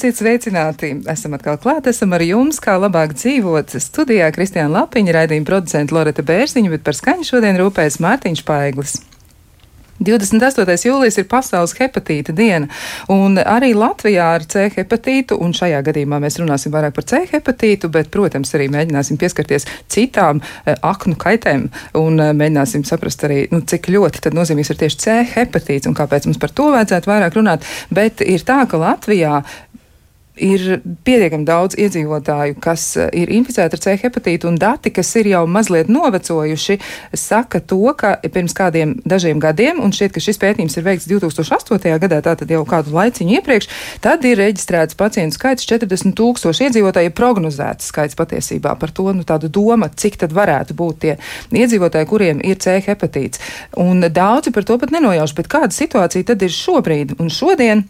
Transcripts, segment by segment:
Esiet sveicināti! Esam atkal klāt, esam ar jums, kā labāk dzīvot. Studijā Kristiāna Lapiņa, raidījuma producenta Loreta Bērziņa, bet par skaņu šodien rūpējas Mārtiņš Paiglis. 28. jūlijas ir pasaules hepatīta diena, un arī Latvijā ar C hepatītu, un šajā gadījumā mēs runāsim vairāk par C hepatītu, bet, protams, arī mēģināsim pieskarties citām eh, aknu kaitēm, un eh, mēģināsim saprast arī, nu, cik ļoti tad nozīmīgs ir tieši C hepatīts, un kāpēc mums par to vajadzētu vairāk runāt, bet ir tā, ka Latvijā ir pietiekami daudz iedzīvotāju, kas eh, ir inficēti ar C hepatītu, un dati, kas ir jau mazliet novecojuši, saka to, ka pirms kādiem dažiem gadiem, un šķiet, ka šis pētījums ir veikts 2008. gadā, tātad jau kādu laiciņu iepriekš, tad ir reģistrēts pacientu skaits 40 tūkstoši iedzīvotāji, prognozēts skaits patiesībā par to, nu tādu doma, cik tad varētu būt tie iedzīvotāji, kuriem ir C hepatīts. Un daudzi par to pat nenojauš, bet kāda situācija tad ir šobrīd un šodien?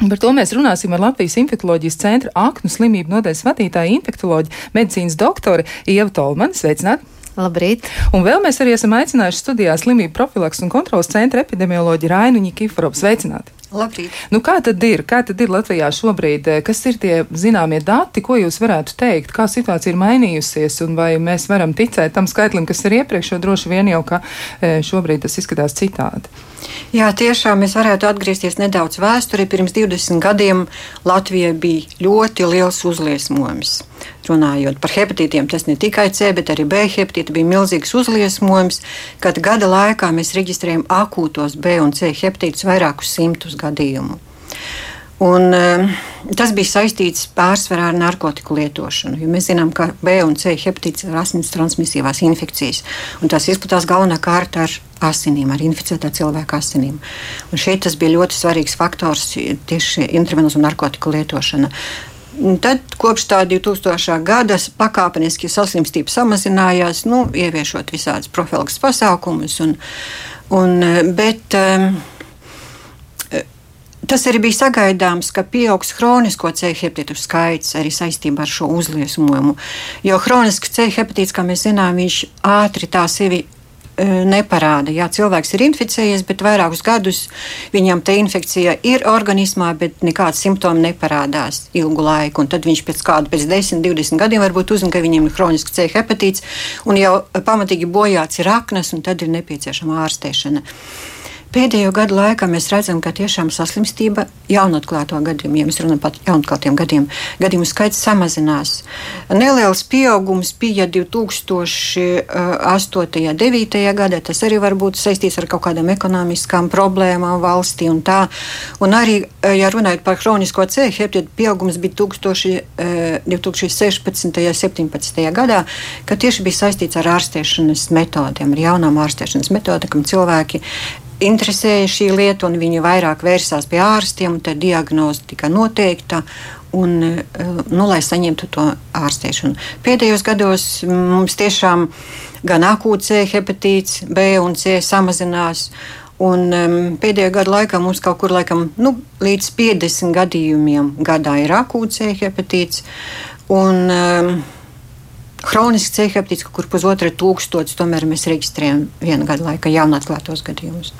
Par to mēs runāsim ar Latvijas infektuoloģijas centra aknu slimību nodaļas vadītāju infektuoloģiju medicīnas doktori Ievu Tolmani. Sveicināti! Labrīt! Un vēl mēs arī esam aicinājuši studijā slimību profilaks un kontrolas centra epidemioloģiju Rainu Ņikiforu. Sveicināti! Labrīt. Nu, kā tad ir? Kā tad ir Latvijā šobrīd? Kas ir tie zināmie dati, ko jūs varētu teikt? Kā situācija ir mainījusies un vai mēs varam ticēt tam skaitlim, kas ir iepriekš, jo droši vien jau, ka e, šobrīd tas izskatās citādi? Jā, tiešām mēs varētu atgriezties nedaudz vēsturē. Pirms 20 gadiem Latvijai bija ļoti liels uzliesmojums. Runājot par hepatītiem, tas ne tikai C, bet arī B hepatīti bija milzīgs uzliesmojums, kad gada laikā mēs reģistrējam akūtos B un C hepatītus vairākus simtus gadījumu. Un, um, tas bija saistīts pārsvarā ar narkotiku lietošanu. Mēs zinām, ka B un C hepatīts ir asins transmisīvās infekcijas. Tas izplatās galvenokārt ar asinīm, ar inficētā cilvēka asinīm. Un šeit tas bija ļoti svarīgs faktors tieši intravenözu narkotiku lietošana. Tad kopš tā 2000. gada pakāpeniski saslimstība samazinājās, nu, ieviešot visādus profilaks pasākumus. Un, un, bet, um, Tas arī bija sagaidāms, ka pieaugs hronisko C hepatītu skaits arī saistībā ar šo uzliesmojumu. Jo hronisks C hepatīts, kā mēs zinām, viņš ātri tā sevi e, neparāda. Jā, cilvēks ir inficējies, bet vairākus gadus viņam tā infekcija ir organismā, bet nekāds simptomi neparādās ilgu laiku. Un tad viņš pēc kāda, pēc 10, 20 gadiem varbūt uzzina, ka viņam ir kronisks C hepatīts un jau pamatīgi bojāts ir aknas, un tad ir nepieciešama ārstēšana. Pēdējo gadu laikā mēs redzam, ka tiešām saslimstība jaunatklāto gadījumu, ja mēs runājam par jaunatklātiem gadījumiem, gadījumu skaits samazinās. Neliels pieaugums bija 2008. un 2009. gadā. Tas arī var būt saistīts ar kaut kādām ekonomiskām problēmām valstī un tā. Un arī, ja runājot par hronisko C hepatitu, pieaugums bija 1000, 2016. un 2017. gadā, kad tieši bija saistīts ar ārstēšanas metodēm, ar jaunām ārstēšanas metodēm, kam cilvēki interesēja šī lieta, un viņi vairāk vērsās pie ārstiem, un tad diagnoze tika noteikta. Un, eh, nu, lai saņemtu to ārstēšanu. Pēdējos gados mums tiešām gan akūts C hepatīts, B un C samazinās. Un, um, pēdējo gadu laikā mums kaut kur laikam, nu, līdz 50 gadījumiem gadā ir akūts C hepatīts. Un, um, Hronisks C hepatīts, kur pusotra tūkstotis, tomēr mēs reģistrējam vienu gadu laikā jaunatklātos gadījumus.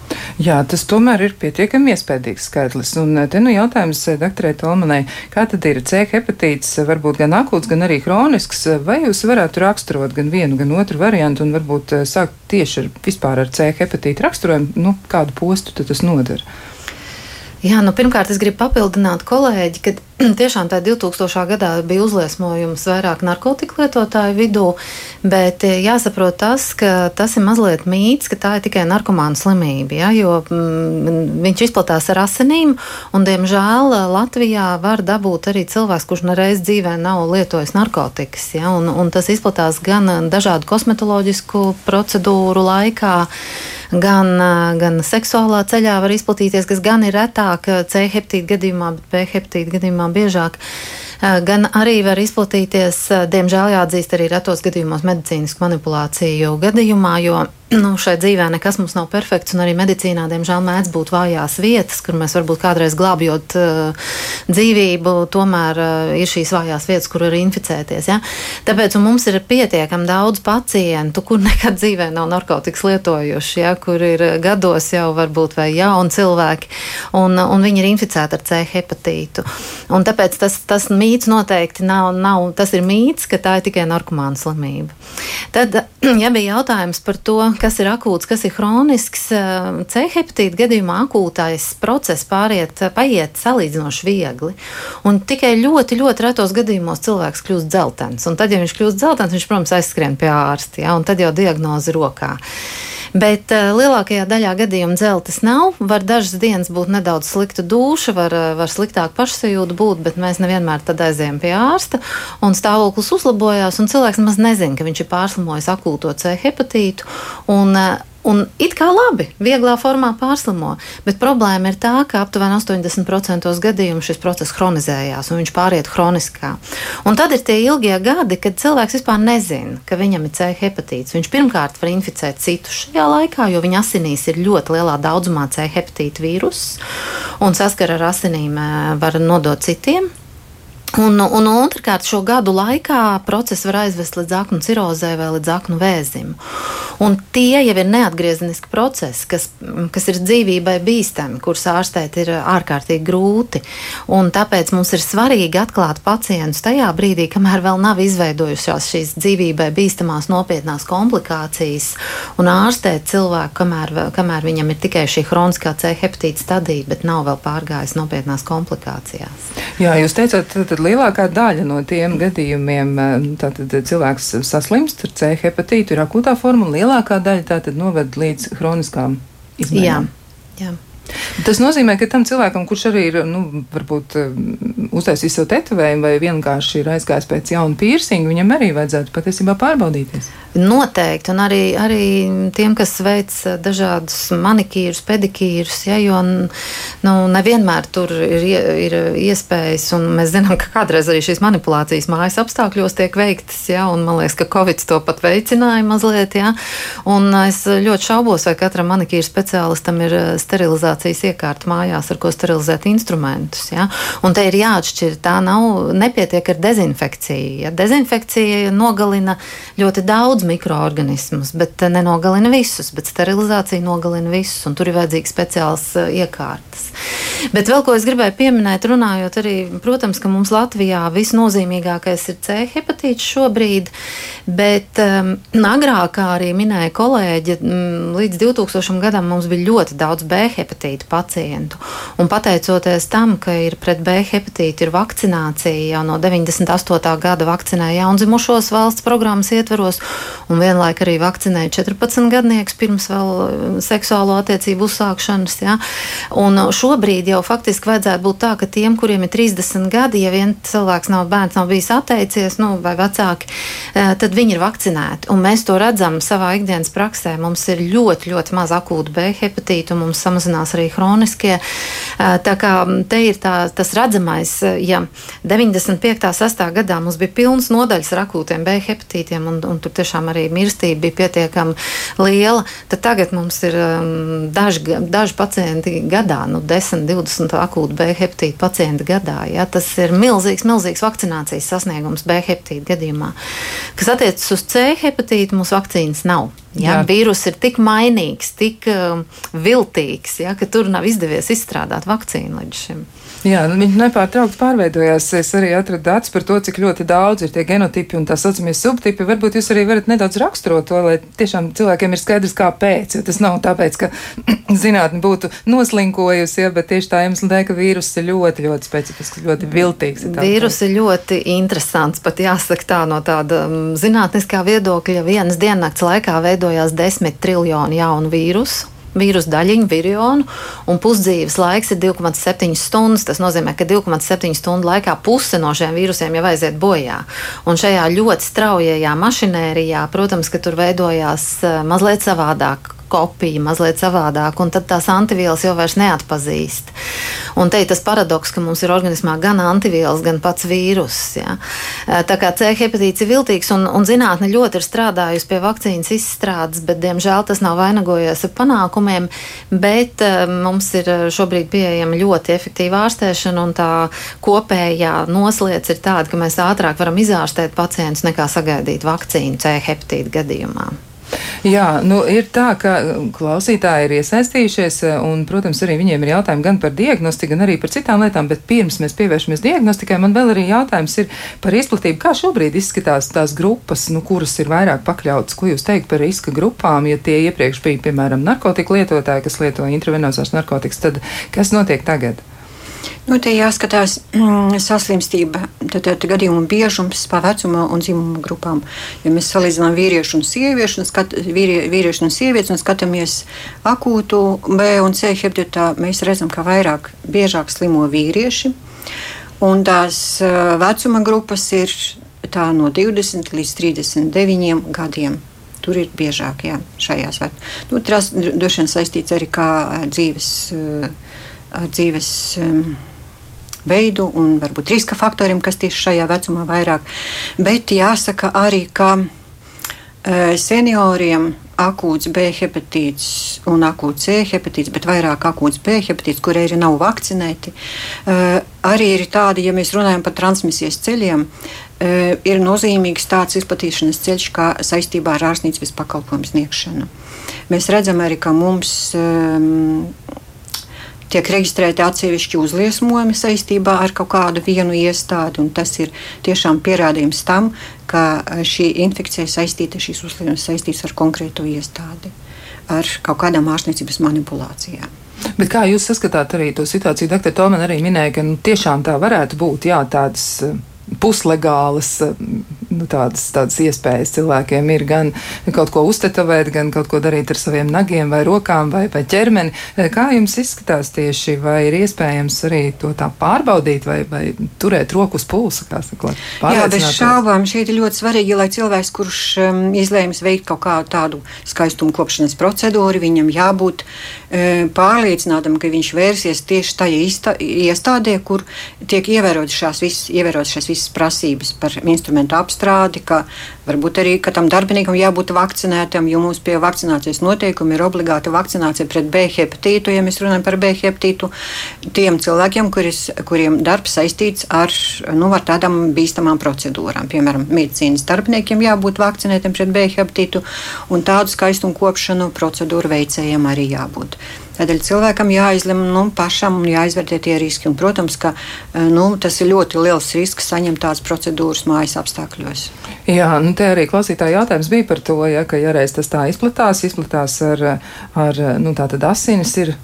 Jā, tas tomēr ir pietiekami iespējams skaitlis. Un te nu jautājums eh, doktorai Tolmanai, kā tad ir C hepatīts, varbūt gan akūts, gan arī hronisks, vai jūs varētu raksturot gan vienu, gan otru variantu un varbūt eh, sākt tieši ar vispār ar C hepatītu raksturojumu, nu, kādu postu tas nodara? Jā, nu, pirmkārt, es gribu papildināt kolēģi, ka tiešām tā 2000. gadā bija uzliesmojums vairāk narkotiku lietotāju vidū, bet eh, jāsaprot tas, ka tas ir mazliet mīts, ka tā ir tikai narkomāna slimība, ja, jo mm, viņš izplatās ar asinīm, un, diemžēl, Latvijā var dabūt arī cilvēks, kurš nereiz dzīvē nav lietojis narkotikas, ja, un, un tas izplatās gan dažādu kosmetoloģisku procedūru laikā, gan, gan seksuālā ceļā var izplatīties, kas gan ir retāk C heptīta gadījumā, bet B heptīta gadījumā biežāk. Gan arī var izplatīties, diemžēl jāatzīst, arī retos gadījumos medicīnisku manipulāciju gadījumā, jo nu, šai dzīvē nekas mums nav perfekts, un arī medicīnā, diemžēl, mēdz būt vājās vietas, kur mēs varbūt kādreiz glābjot uh, dzīvību, tomēr uh, ir šīs vājās vietas, kur var inficēties. Ja? Tāpēc mums ir pietiekami daudz pacientu, kur nekad dzīvē nav narkotikas lietojuši, ja? kur ir gados jau varbūt vai jauni cilvēki, un, un viņi ir inficēti ar C hepatītu. Un tāpēc tas, tas mīts noteikti nav, nav, tas ir mīts, ka tā ir tikai narkomāna slimība. Tad, ja bija jautājums par to, kas ir akūts, kas ir hronisks, eh, C hepatīta gadījumā akūtais process pāriet, paiet salīdzinoši viegli. Un tikai ļoti, ļoti retos gadījumos cilvēks kļūst dzeltens. Un tad, ja viņš kļūst dzeltens, viņš, protams, aizskrien pie ārsta, ja, un tad jau diagnoze rokā. Bet uh, lielākajā daļā gadījumu dzeltes nav. Var dažas dienas būt nedaudz slikta duša, var, uh, var sliktāk pašsajūta būt, bet mēs nevienmēr tad aizējām pie ārsta. Un stāvoklis uzlabojās, un cilvēks nemaz nezina, ka viņš ir pārslimojis akūto C hepatītu. Un, uh, Un it kā labi, vieglā formā pārslimo, bet problēma ir tā, ka aptuveni 80% gadījumu šis process chronizējās un viņš pāriet chroniskā. Un tad ir tie ilgie gadi, kad cilvēks vispār nezina, ka viņam ir C hepatīts. Viņš pirmkārt var inficēt citus šajā laikā, jo viņa asinīs ir ļoti lielā daudzumā C hepatīta vīrusu un saskara ar asinīm eh, var nodot citiem. Un, un otrkārt, šo gadu laikā process var aizvest līdz aknu cirozē vai līdz aknu vēzim. Un tie jau ir neatgriezeniski procesi, kas, kas ir dzīvībai bīstami, kurus ārstēt ir ārkārtīgi grūti. Un tāpēc mums ir svarīgi atklāt pacientus tajā brīdī, kamēr vēl nav izveidojušās šīs dzīvībai bīstamās nopietnās komplikācijas, un ārstēt cilvēku, kamēr, kamēr viņam ir tikai šī chroniskā C hepatīta stadija, bet nav vēl pārgājis nopietnās komplikācijās. Jā, jūs teicāt, tad lielākā daļa no tiem gadījumiem eh, tātad cilvēks saslimst ar C hepatītu, ir akūtā forma, un lielākā daļa tātad noved līdz hroniskām izmaiņām. Jā. Jā. Tas nozīmē, ka tam cilvēkam, kurš arī ir, nu, varbūt um, uztaisījis savu tetovējumu vai vienkārši ir aizgājis pēc jauna piercinga, viņam arī vajadzētu patiesībā pārbaudīties. Noteikti, un arī, arī tiem, kas veic dažādus manikīrus, pedikīrus, ja, jo nu, nevienmēr tur ir, ir iespējas, un mēs zinām, ka kādreiz arī šīs manipulācijas mājas apstākļos tiek veiktas, ja, un man liekas, ka Covid to pat veicināja mazliet, ja, un es ļoti šaubos, vai katram manikīru speciālistam ir sterilizācija sterilizācijas iekārta mājās, ar ko sterilizēt instrumentus. Ja? Un te ir jāatšķir, tā nav nepietiek ar dezinfekciju. Ja? Dezinfekcija nogalina ļoti daudz mikroorganismus, bet nenogalina visus, bet sterilizācija nogalina visus, un tur ir vajadzīgs speciāls eh, iekārtas. Bet vēl ko es gribēju pieminēt, runājot arī, protams, ka mums Latvijā visnozīmīgākais ir C hepatīts šobrīd, bet um, agrāk, kā arī minēja kolēģi, um, līdz 2000 gadam mums bija ļoti daudz B hepatītu pacientu. Un pateicoties tam, ka ir pret B hepatītu ir vakcinācija jau no 98. gada vakcinēja jaundzimušos valsts programmas ietveros, un vienlaik arī vakcinēja 14 gadnieks pirms vēl seksuālo attiecību uzsākšanas. Ja? Un šobrīd jau faktiski vajadzētu būt tā, ka tiem, kuriem ir 30 gadi, ja vien cilvēks nav bērns, nav bijis atteicies, nu, vai vecāki, eh, tad viņi ir vakcinēti. Un mēs to redzam savā ikdienas praksē. Mums ir ļoti, ļoti maz akūtu B hepatītu, un mums samazinās arī chroniskie. Eh, tā kā te ir tā, tas redzamais, ja 95. 6. gadā mums bija pilns nodaļas ar akūtiem B hepatītiem, un, un tur tiešām arī mirstība bija pietiekami liela, tad tagad mums ir daži, daži pacienti gadā, nu, 10, 20. 20 akūtu B hepatītu pacientu gadā. Ja? Tas ir milzīgs, milzīgs vakcinācijas sasniegums B hepatītu gadījumā. Kas attiecas uz C hepatītu, mums vakcīnas nav. Ja? Vīrus ir tik mainīgs, tik um, viltīgs, ja? ka tur nav izdevies izstrādāt vakcīnu līdz šim. Jā, viņi nepārtraukti pārveidojās. Es arī atradu datus par to, cik ļoti daudz ir tie genotipi un tā saucamie subtipi. Varbūt jūs arī varat nedaudz raksturot to, lai tiešām cilvēkiem ir skaidrs, kāpēc. Jo tas nav tāpēc, ka zinātne būtu noslinkojusi, ja, bet tieši tā iemesla dēļ, ka vīrus ir ļoti, ļoti specifisks, ļoti viltīgs. Vīrus ir ļoti interesants, pat jāsaka tā no tāda mm, zinātniskā viedokļa. Vienas diennakts laikā veidojās desmit triljoni jaunu vīrusu vīrusu daļiņu, virionu, un pusdzīves laiks ir 2,7 stundas. Tas nozīmē, ka 2,7 stundu laikā puse no šiem vīrusiem jau aiziet bojā. Un šajā ļoti straujajā mašinērijā, protams, ka tur veidojās eh, mazliet savādāk kopija, mazliet savādāk, un tad tās antivielas jau vairs neatpazīst. Un te ir tas paradoks, ka mums ir organismā gan antivielas, gan pats vīruss. Ja. Tā kā C hepatīts ir viltīgs, un, un zinātne ļoti ir strādājusi pie vakcīnas izstrādes, bet, diemžēl, tas nav vainagojies ar panākumiem. Bet mums ir šobrīd pieejama ļoti efektīva ārstēšana, un tā kopējā noslēdz ir tāda, ka mēs ātrāk varam izārstēt pacientus nekā sagaidīt vakcīnu C hepatīta gadījumā. Jā, nu, ir tā, ka klausītāji ir iesaistījušies, un, protams, arī viņiem ir jautājumi gan par diagnostiku, gan arī par citām lietām, bet pirms mēs pievēršamies diagnostikai, man vēl arī jautājums ir par izplatību. Kā šobrīd izskatās tās grupas, nu, kuras ir vairāk pakļautas? Ko jūs teikt par riska grupām, ja tie iepriekš bija, piemēram, narkotiku lietotāji, kas lieto intravenozās narkotikas, tad kas notiek tagad? Nu, te jāskatās mm, saslimstība, tad, tad gadījumu biežums pa vecuma un dzimuma grupām. Ja mēs salīdzinām vīriešu un sieviešu, un skat, vīrie, vīriešu un sievietes un skatāmies akūtu B un C hepatitā, mēs redzam, ka vairāk biežāk slimo vīrieši. Un tās vecuma grupas ir no 20 līdz 39 gadiem. Tur ir biežāk, jā, šajās vecumā. Nu, tas droši vien saistīts arī ar dzīves, dzīves um, veidu un varbūt riska faktoriem, kas tieši šajā vecumā vairāk. Bet jāsaka arī, ka e, senioriem akūts B hepatīts un akūts C hepatīts, bet vairāk akūts B hepatīts, kur arī nav vakcinēti. E, arī ir tādi, ja mēs runājam par transmisijas ceļiem, ir nozīmīgs tāds izplatīšanas ceļš kā saistībā ar ārstniecības pakalpojumu sniegšanu. Mēs redzam arī, ka mums um, tiek reģistrēti atsevišķi uzliesmojumi saistībā ar kaut kādu vienu iestādi. Tas ir tiešām pierādījums tam, ka šī infekcija saistīta, šīs uzliesmojums saistīts ar konkrēto iestādi, ar kaut kādām ārstniecības manipulācijām. Bet kā jūs saskatāt arī to situāciju? Doktor Tomēr arī minēja, ka nu, tiešām tā varētu būt jā, tādas puslegālas nu, tādas, tādas iespējas cilvēkiem ir gan kaut ko uztetovēt, gan kaut ko darīt ar saviem nagiem vai rokām vai, vai ķermeni. Kā jums izskatās tieši, vai ir iespējams arī to tā pārbaudīt vai, vai turēt roku uz pulsa, kā saka, Jā, bez šaubām šeit ir ļoti svarīgi, lai cilvēks, kurš um, izlēmis veikt kaut kādu tādu skaistumu kopšanas procedūru, viņam jābūt um, pārliecinātam, ka viņš vērsies tieši tajā iestādē, kur tiek ievērotas šās visas, ievērotas šās visas prasības par instrumentu apstrādi, ka varbūt arī tam darbiniekam jābūt vakcinētam, jo mums pie vakcinācijas noteikumi ir obligāta vakcinācija pret B hepatītu, ja mēs runājam par B hepatītu, tiem cilvēkiem, kuris, kuriem darbs saistīts ar, nu, ar tādām bīstamām procedūrām. Piemēram, medicīnas darbiniekiem jābūt vakcinētiem pret B hepatītu, un tādu skaistumu kopšanu procedūru veicējiem arī jābūt. Tādēļ cilvēkam jāizlemj nu, pašam un jāizvērtē tie riski. Un, protams, ka nu, tas ir ļoti liels risks saņemt tādas procedūras mājas apstākļos. Jā, nu te arī klausītāja jautājums bija par to, ja, ka ja reiz tas tā izplatās, izplatās ar, ar nu, tātad asinis ir,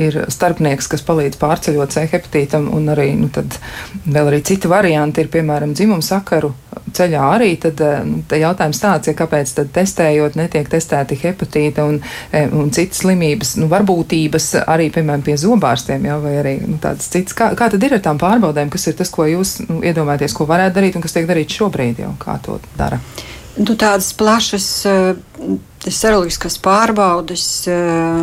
ir starpnieks, kas palīdz pārceļot C hepatītam, un arī, nu, tad vēl arī citi varianti ir, piemēram, dzimumu sakaru ceļā arī, tad eh, nu, jautājums tāds, ja kāpēc tad testējot netiek testēti hepatīta un, eh, un citas slimības, nu, varbūt slimības arī, piemēram, pie zobārstiem, jā, vai arī nu, tādas citas. Kā, kā tad ir ar tām pārbaudēm, kas ir tas, ko jūs nu, iedomājaties, ko varētu darīt un kas tiek darīts šobrīd jau, kā to dara? Nu, tādas plašas uh, seroloģiskas pārbaudes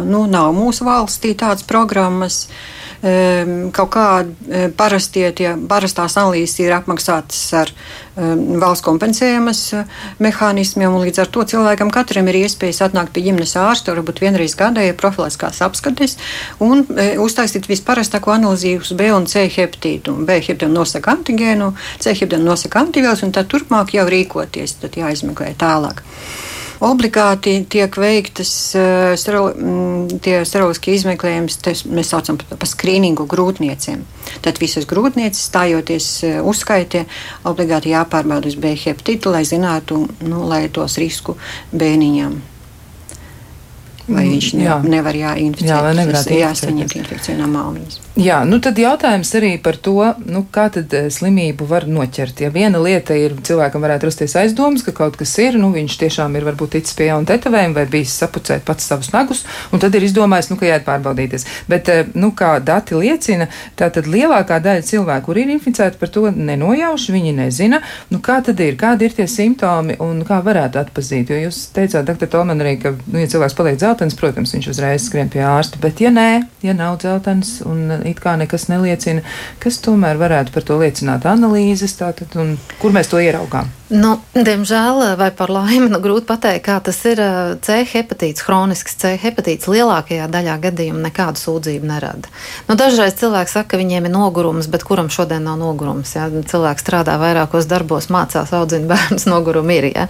nu, nav mūsu valstī, tādas programmas. Uh, kaut kādi parastie, tie parastās analīzes ir apmaksātas ar valsts kompensējumas mehānismiem, un līdz ar to cilvēkam katram ir iespējas atnākt pie ģimenes ārsta, varbūt vienreiz gadā ir profilaktiskās apskates, un uztaisīt visparastāko analīzi uz B un C hepatītu. B hepatītu nosaka antigēnu, C hepatītu nosaka antivielas, un tad turpmāk jau rīkoties, tad jāizmeklē tālāk obligāti tiek veiktas uh, seroloģiskie izmeklējumi, mēs saucam par, par skrīningu grūtniecēm. Tad visas grūtnieces stājoties uh, uzskaitē, obligāti jāpārbauda uz B hepatitu, lai zinātu, nu, lai tos risku bērniņam. Vai viņš ne, jā. nevar jāinficēt? Jā, vai nevarētu jāsaņemt infekciju no māmiņas. Jā, nu tad jautājums arī par to, nu, kā tad eh, slimību var noķert. Ja viena lieta ir, cilvēkam varētu rasties aizdomas, ka kaut kas ir, nu, viņš tiešām ir varbūt ticis pie jauna tetovējuma vai bijis sapucēt pats savus nagus, un tad ir izdomājis, nu, ka jāiet pārbaudīties. Bet, eh, nu, kā dati liecina, tā tad lielākā daļa cilvēku, kur ir inficēti, par to nenojauši, viņi nezina, nu, kā tad ir, kādi ir tie simptomi un kā varētu atpazīt. Jo jūs teicāt, doktor Tolman, arī, ka, nu, ja cilvēks paliek dzeltens, protams, viņš uzreiz skrien pie ārsta, bet ja nē, ja nav dzeltens un it kā nekas neliecina, kas tomēr varētu par to liecināt analīzes, tātad, un kur mēs to ieraugām? Nu, diemžēl, vai par laimi, nu, grūti pateikt, kā tas ir. C hepatīts, chronisks C hepatīts lielākajā daļā gadījumu nekādu sūdzību nerada. Nu, dažreiz cilvēki saka, ka viņiem ir nogurums, bet kuram šodien nav nogurums? Ja? Cilvēks strādā vairākos darbos, mācās, audzina bērnus, nogurumi ir. Ja?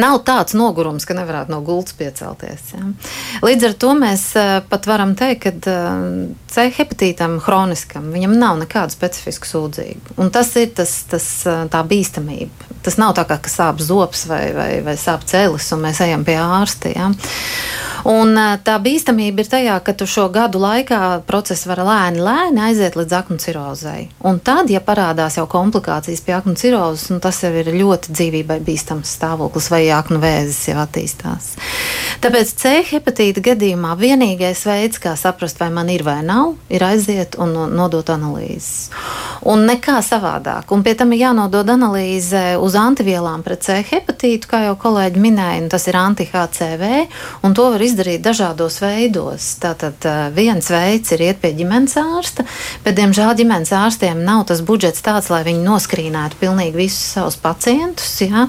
Nav tāds nogurums, ka nevarētu no gultas piecelties. Ja? Līdz ar to mēs pat varam teikt, ka C hepatītam, chroniskam, viņam nav nekādu specifisku sūdzību. Un tas ir tas, tas, tā bīstamība. Tas nav tā kā sāp zops vai, vai, vai sāp celis, un mēs ejam pie ārsta. Ja? Un tā bīstamība ir tajā, ka tu šo gadu laikā process var lēni, lēni aiziet līdz aknu cirozei. Un tad, ja parādās jau komplikācijas pie aknu cirozes, nu, tas jau ir ļoti dzīvībai bīstams stāvoklis vai aknu vēzis jau attīstās. Tāpēc C hepatīta gadījumā vienīgais veids, kā saprast, vai man ir vai nav, ir aiziet un nodot analīzes. Un nekā savādāk. Un pie tam ir jānodod analīze uz antivielām pret C hepatītu, kā jau kolēģi minēja, tas ir anti-HCV, un to var izdarīt dažādos veidos. Tātad viens veids ir iet pie ģimenes ārsta, bet, diemžēl, ģimenes ārstiem nav tas budžets tāds, lai viņi noskrīnētu pilnīgi visus savus pacientus. Ja?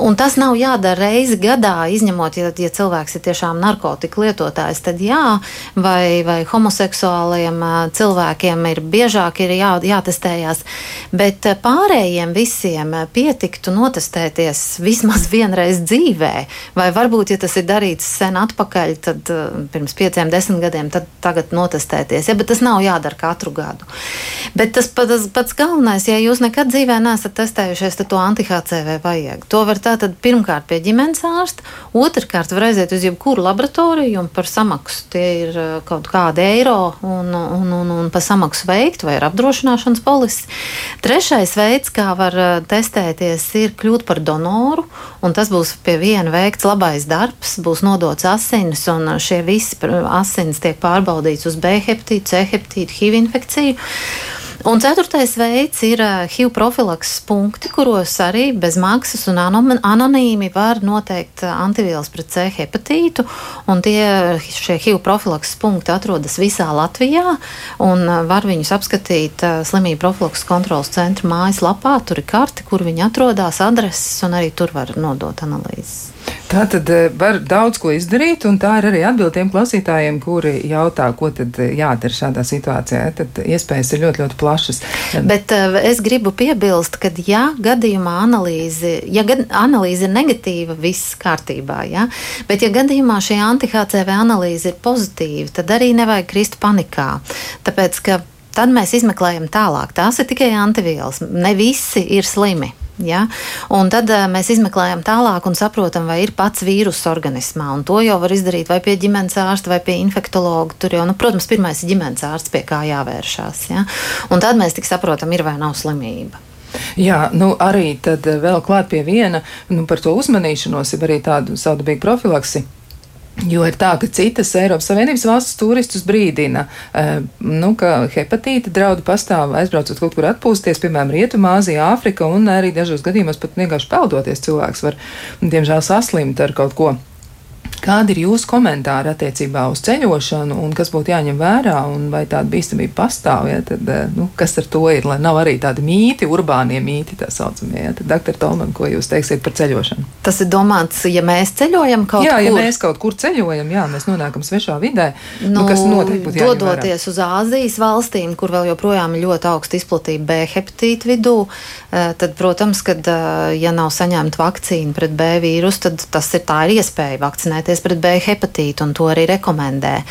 Un tas nav jādara reizi gadā, izņemot, ja, ja cilvēks ir tiešām narkotiku lietotājs, tad jā, vai, vai homoseksuāliem cilvēkiem ir biežāk ir jā, jātestējās, bet pārējiem visiem pietiktu notestēties vismaz vienreiz dzīvē, vai varbūt, ja tas ir darīts sen atpakaļ, tad uh, pirms pieciem, desmit gadiem, tad tagad notestēties. Ja, bet tas nav jādara katru gadu. Bet tas pats, pats galvenais, ja jūs nekad dzīvē neesat testējušies, tad to anti-HCV vajag. To var tātad pirmkārt pie ģimenes ārsta, otrkārt var aiziet uz jebkuru laboratoriju un par samaksu tie ir uh, kaut kādi eiro un, un, un, un par samaksu veikt vai ar apdrošināšanas polisi. Trešais veids, kā var uh, testēties, ir kļūt par donoru, un tas būs pie viena veikts labais darbs, būs nodots asinis, un šie visi asins tiek pārbaudīts uz B hepatītu, C hepatītu, HIV infekciju. Un ceturtais veids ir HIV profilakses punkti, kuros arī bez maksas un anonīmi var noteikt antivielas pret C hepatītu. Tie, šie HIV profilakses punkti atrodas visā Latvijā, un var viņus apskatīt slimību profilakses kontrolas centra mājaslapā. Tur ir karte, kur viņi atrodas, adreses, un arī tur var nodot analīzes. Tā tad var daudz ko izdarīt, un tā ir arī atbilde tiem klausītājiem, kuri jautā, ko tad jādara šādā situācijā. Tad iespējas ir ļoti, ļoti plašas. Bet uh, es gribu piebilst, ka, ja gadījumā analīze, ja gad, analīze ir negatīva, viss kārtībā, ja? bet ja gadījumā šī anti-HCV analīze ir pozitīva, tad arī nevajag krist panikā. Tāpēc, ka tad mēs izmeklējam tālāk. Tās ir tikai antivielas. Ne visi ir slimi. Ja? Un tad uh, mēs izmeklējam tālāk un saprotam, vai ir pats vīrus organismā. Un to jau var izdarīt vai pie ģimenes ārsta, vai pie infektologa. Tur jau, nu, protams, pirmais ir ģimenes ārsts, pie kā jāvēršās. Ja? Un tad mēs tik saprotam, ir vai nav slimība. Jā, nu arī tad vēl klāt pie viena nu, par to uzmanīšanos, ir arī tādu saudabīgu profilaksi. Jo ir tā, ka citas Eiropas Savienības valsts turistus brīdina, uh, nu, ka hepatīta draudi pastāv aizbraucot kaut kur atpūsties, piemēram, Rietumāzija, Āfrika, un arī dažos gadījumos pat vienkārši peldoties cilvēks var, diemžēl, saslimt ar kaut ko Kādi ir jūsu komentāri attiecībā uz ceļošanu un kas būtu jāņem vērā un vai tāda bīstamība pastāv? Ja, tad, eh, nu, kas ar to ir, lai nav arī tādi mīti, urbānie mīti, tā saucamie? Ja? Tad, doktor Tolman, ko jūs teiksiet par ceļošanu? Tas ir domāts, ja mēs ceļojam kaut jā, kur. Jā, ja mēs kaut kur ceļojam, jā, mēs nonākam svešā vidē, nu, nu, kas vērā. Dodoties uz Āzijas valstīm, kur vēl joprojām ir ļoti augsta izplatība B hepatīta vidū, eh, tad, protams, kad, eh, ja nav saņemta vakcīna pret B vīrusu, tad tas ir tā ir iespēja vakcinēties vakcinēties pret B hepatītu, un to arī rekomendē.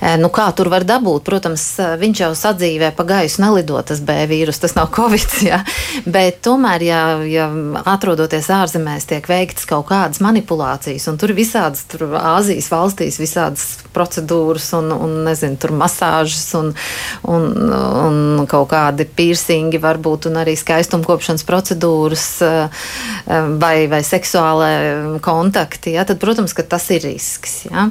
E, nu, kā tur var dabūt? Protams, e, viņš jau sadzīvē pa gaisu nelido tas B vīrus, tas nav covid, ja? bet tomēr, ja, ja atrodoties ārzemēs, tiek veikts kaut kādas manipulācijas, un tur visādas, tur Āzijas valstīs visādas procedūras un, un nezinu, tur masāžas un, un, un kaut kādi piercingi varbūt, un arī skaistumkopšanas procedūras e, vai, vai seksuālai kontakti, ja? tad, protams, ka tas ir risks. Ja?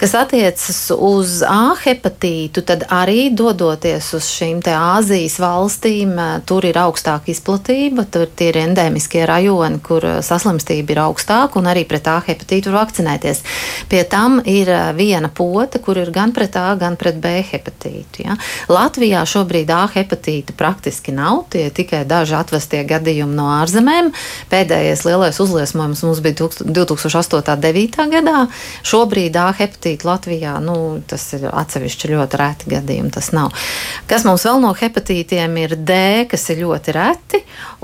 Kas attiecas uz A hepatītu, tad arī dodoties uz šīm Āzijas valstīm, tur ir augstāka izplatība, tur ir endēmiskie rajoni, kur saslimstība ir augstāka, un arī pret A hepatītu var vakcinēties. Pie tam ir viena pote, kur ir gan pret A, gan pret B hepatītu. Ja? Latvijā šobrīd A hepatīta praktiski nav, tie tikai daži atvestie gadījumi no ārzemēm. Pēdējais lielais uzliesmojums mums bija 2008. un 2009. gadā. Šobrīd A hepatīta Latvijā nu, tas ir atsevišķi ļoti reti gadījumi. Tas nav. Kas mums vēl no hepatītiem ir D, kas ir ļoti reti,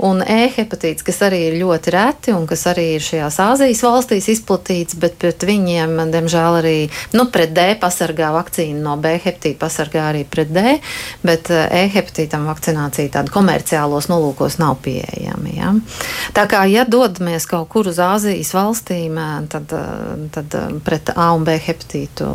un E hepatīts, kas arī ir ļoti reti un kas arī ir šajās Āzijas valstīs izplatīts, bet pret viņiem, diemžēl, arī nu, pret D pasargā vakcīna, no B hepatīta pasargā arī pret D, bet E hepatītam vakcinācija tāda komerciālos nolūkos nav pieejama. Ja? Tā kā, ja dodamies kaut kur uz Āzijas valstīm, tad, tad pret A un B hepatītu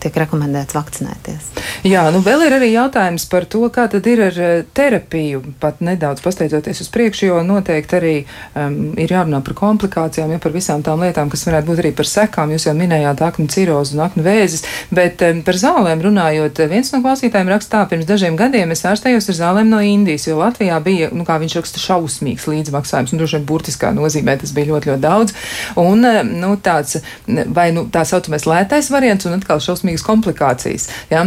tiek rekomendēts vakcinēties. Jā, nu vēl ir arī jautājums par to, kā tad ir ar eh, terapiju, pat nedaudz pasteidzoties uz priekšu, jo noteikti arī um, ir jārunā par komplikācijām, ja par visām tām lietām, kas varētu būt arī par sekām. Jūs jau minējāt aknu cirozu un aknu vēzis, bet um, par zālēm runājot, viens no klausītājiem rakstā, pirms dažiem gadiem es ārstējos ar zālēm no Indijas, jo Latvijā bija, nu kā viņš raksta, šausmīgs līdzmaksājums, un droši vien burtiskā nozīmē tas bija ļoti, ļoti daudz. Un, nu, tāds, vai nu, tā saucamais lētais variants, un atkal šausmīgas komplikācijas. Ja?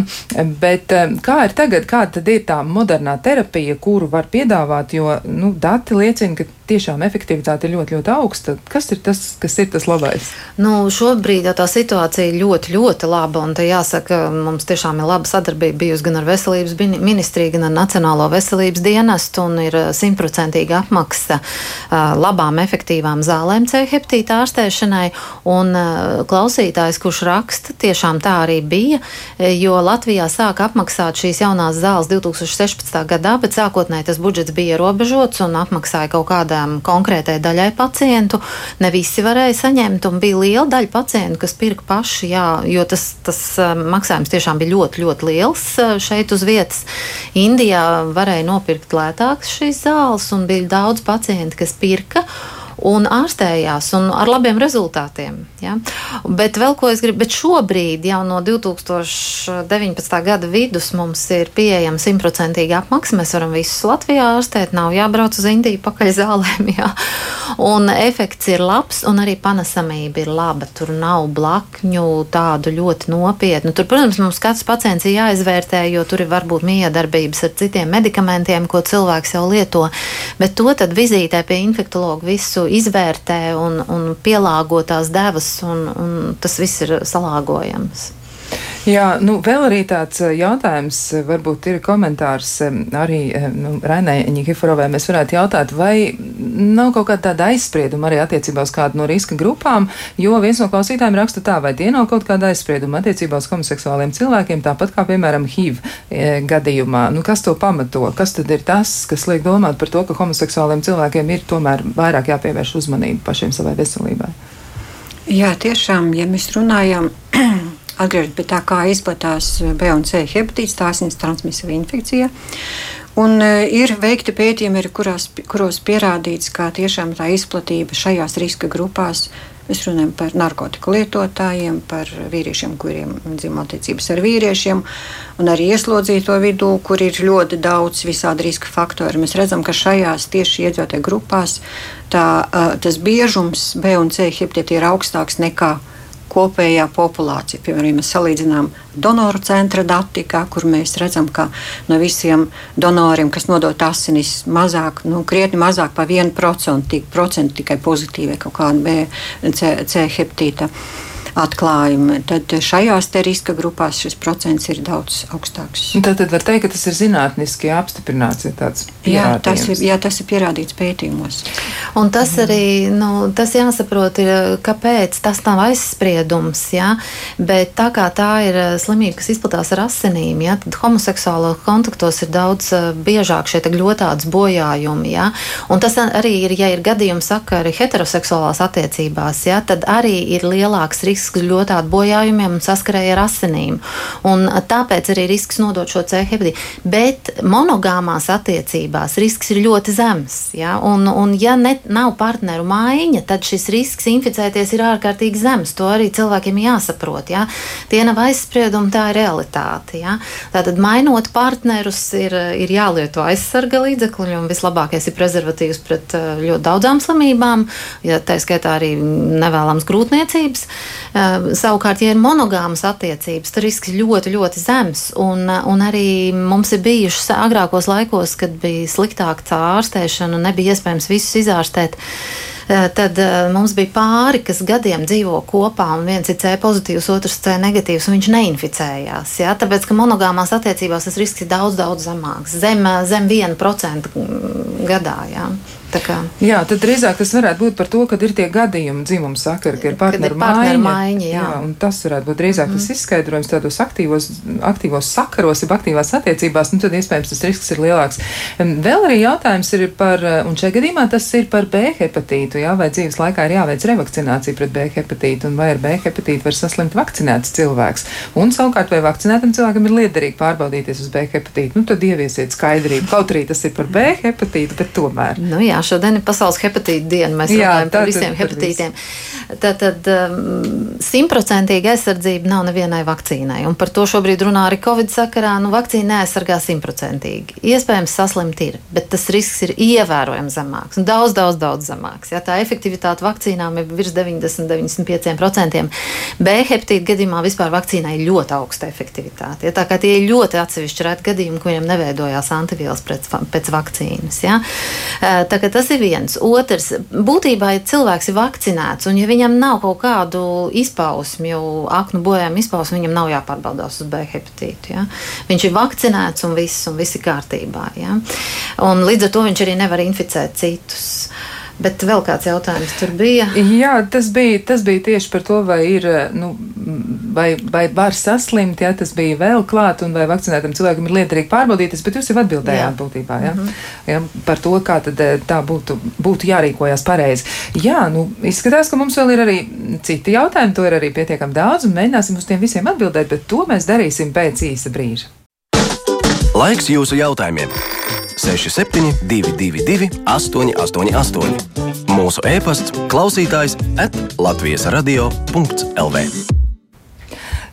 Bet kā ir tagad, kāda ir tā modernā terapija, kuru var piedāvāt, jo nu, dati liecina, ka tiešām efektivitāte ir ļoti, ļoti augsta. Kas ir tas, kas ir tas labais? Nu, šobrīd tā situācija ļoti, ļoti laba. Un jāsaka, mums tiešām ir laba sadarbība bijusi gan ar veselības ministriju, gan ar Nacionālo veselības dienestu. Ir simtprocentīga apmaksa labām, efektīvām zālēm C heptīta ārstēšanai. Un klausītājs, kurš raksta, tiešām tā arī bija, jo Latvijā sāka apmaksāt šīs jaunās zāles 2016. gadā, bet sākotnēji tas budžets bija ierobežots un apmaksāja kaut kādā um, konkrētai daļai pacientu. Ne visi varēja saņemt, un bija liela daļa pacientu, kas pirka paši, jā, jo tas, tas um, maksājums tiešām bija ļoti, ļoti liels šeit uz vietas. Indijā varēja nopirkt lētākas šīs zāles, un bija daudz pacientu, kas pirka un ārstējās un ar labiem rezultātiem. Ja? Bet vēl ko es gribu, bet šobrīd jau no 2019. gada vidus mums ir pieejama simtprocentīga apmaksa. Mēs varam visus Latvijā ārstēt, nav jābrauc uz Indiju pakaļ zālēm. Ja? Un efekts ir labs, un arī panesamība ir laba. Tur nav blakņu tādu ļoti nopietnu. Tur, protams, mums katrs pacients ir jāizvērtē, jo tur ir varbūt miedarbības ar citiem medikamentiem, ko cilvēks jau lieto. Bet to tad vizītē pie infektologa visu izvērtē un, un pielāgo tās devas, un, un tas viss ir salāgojams. Jā, nu vēl arī tāds eh, jautājums, eh, varbūt ir komentārs eh, arī nu, Rainai Ņikiforovai. Mēs varētu jautāt, vai nav kaut kāda tāda aizsprieduma arī attiecībā uz kādu no riska grupām, jo viens no klausītājiem raksta tā, vai tie nav kaut kāda aizsprieduma attiecībā uz homoseksuāliem cilvēkiem, tāpat kā, piemēram, HIV gadījumā. Nu, kas to pamato? Kas tad ir tas, kas liek domāt par to, ka homoseksuāliem cilvēkiem ir tomēr vairāk jāpievērš uzmanība pašiem savai veselībai? Jā, tiešām, ja mēs runājam atgriežas pie tā, kā izplatās B un C hepatīts, tā asins transmisija infekcija. Un uh, ir veikti pētījumi, kurās, kuros pierādīts, ka tiešām tā izplatība šajās riska grupās Mēs runājam par narkotiku lietotājiem, par vīriešiem, kuriem dzimuma attiecības ar vīriešiem, un arī ieslodzīto vidū, kur ir ļoti daudz visādi riska faktori. Mēs redzam, ka šajās tieši iedzīvotāju grupās tā, uh, tas biežums B un C hepatīti ir augstāks nekā kopējā populācija. Piemēram, ja mēs salīdzinām donoru centra datikā, kur mēs redzam, ka no visiem donoriem, kas nodot asinis, mazāk, nu, krietni mazāk pa 1% tikai pozitīvai kaut kāda B, C, C heptīta. Uh, atklājumi, tad šajās riska grupās šis procents ir daudz augstāks. Tad, tad var teikt, ka tas ir zinātniski apstiprināts. Jā tas, ir, jā, tas ir pierādīts pētījumos. Un tas mm. arī nu, tas jāsaprot, ir, kāpēc tas nav aizspriedums. Ja? Bet tā kā tā ir slimība, kas izplatās ar asinīm, ja? tad homoseksuālo kontaktos ir daudz eh, biežāk šie ļotādas bojājumi. Ja? Un tas arī ir, ja ir gadījums sakari heteroseksuālās attiecībās, ja? tad arī ir lielāks risks risks ļoti bojājumiem un saskarēja ar asinīm. Un tāpēc arī risks nodot šo C hepatītu. Bet monogāmās attiecībās risks ir ļoti zems. Ja? Un, un ja ne, nav partneru maiņa, tad šis risks inficēties ir ārkārtīgi zems. To arī cilvēkiem jāsaprot. Ja? Tie nav aizspriedumi, tā ir realitāte. Ja? Tātad mainot partnerus ir, ir jālieto aizsarga līdzekļi, un vislabākais ir prezervatīvs pret eh, ļoti daudzām slimībām, ja tā skaitā arī nevēlams grūtniecības. Eh, savukārt, ja ir monogāmas attiecības, tad risks ļoti, ļoti zems. Un, un arī mums ir bijušas agrākos laikos, kad bija sliktāka tā ārstēšana un nebija iespējams visus izārstēt. Eh, tad mums bija pāri, kas gadiem dzīvo kopā, un viens ir C pozitīvs, otrs C negatīvs, un viņš neinficējās. Ja? Tāpēc, ka monogāmās attiecībās tas risks ir daudz, daudz zemāks, zem, zem 1% gadā. Ja? Jā, tad drīzāk tas varētu būt par to, ka ir tie gadījumi dzimuma sakari, ka ir partneru maiņa. maiņa jā. jā, un tas varētu būt drīzāk mm. tas mhm. izskaidrojums tādos aktīvos, aktīvos sakaros, jeb aktīvās attiecībās, nu tad iespējams tas risks ir lielāks. Vēl arī jautājums ir par, un šajā gadījumā tas ir par B hepatītu, jā, vai dzīves laikā ir jāveic revakcinācija pret B hepatītu, un vai ar B hepatītu var saslimt vakcinēts cilvēks. Un savukārt, vai vakcinētam cilvēkam ir liederīgi pārbaudīties uz B hepatītu, nu tad ieviesiet skaidrību. Kaut arī tas ir par B hepatītu, bet tomēr. Nu, jā, šodien ir pasaules hepatīta diena. Mēs Jā, runājam par visiem hepatītiem. Tātad um, simtprocentīga aizsardzība nav nevienai vakcīnai. Un par to šobrīd runā arī Covid sakarā. Nu, vakcīna neaizsargā simtprocentīgi. Iespējams, saslimt ir, bet tas risks ir ievērojami zemāks. Daudz, daudz, daudz zemāks. Ja, tā efektivitāte vakcīnām ir virs 90-95%. B hepatīta gadījumā vispār vakcīnai ir ļoti augsta efektivitāte. Ja, tā kā tie ir ļoti atsevišķi reti gadījumi, kuriem neveidojās antivielas pēc, pēc vakcīnas. Ja. Tā, Tas ir viens. Otrs, būtībā, ja cilvēks ir vakcinēts un ja viņam nav kaut kādu izpausmi, jau aknu bojājumu izpausmi, viņam nav jāpārbaudās uz B hepatītu. Ja? Viņš ir vakcinēts un viss, un viss ir kārtībā. Ja? Un līdz ar to viņš arī nevar inficēt citus. Bet vēl kāds jautājums tur bija? Jā, tas bija, tas bija tieši par to, vai ir, nu, vai, vai var saslimt, ja tas bija vēl klāt, un vai vakcinētam cilvēkam ir liederīgi pārbaudīties, bet jūs jau atbildējāt jā. būtībā, ja? Mm -hmm. ja, par to, kā tad eh, tā būtu, būtu jārīkojas pareizi. Jā, nu, izskatās, ka mums vēl ir arī citi jautājumi, to ir arī pietiekami daudz, un mēģināsim uz tiem visiem atbildēt, bet to mēs darīsim pēc īsa brīža. Laiks jūsu jautājumiem! 67, 222, 888. Mūsu e-pasts, klausītājs at Latvijas radio.lv.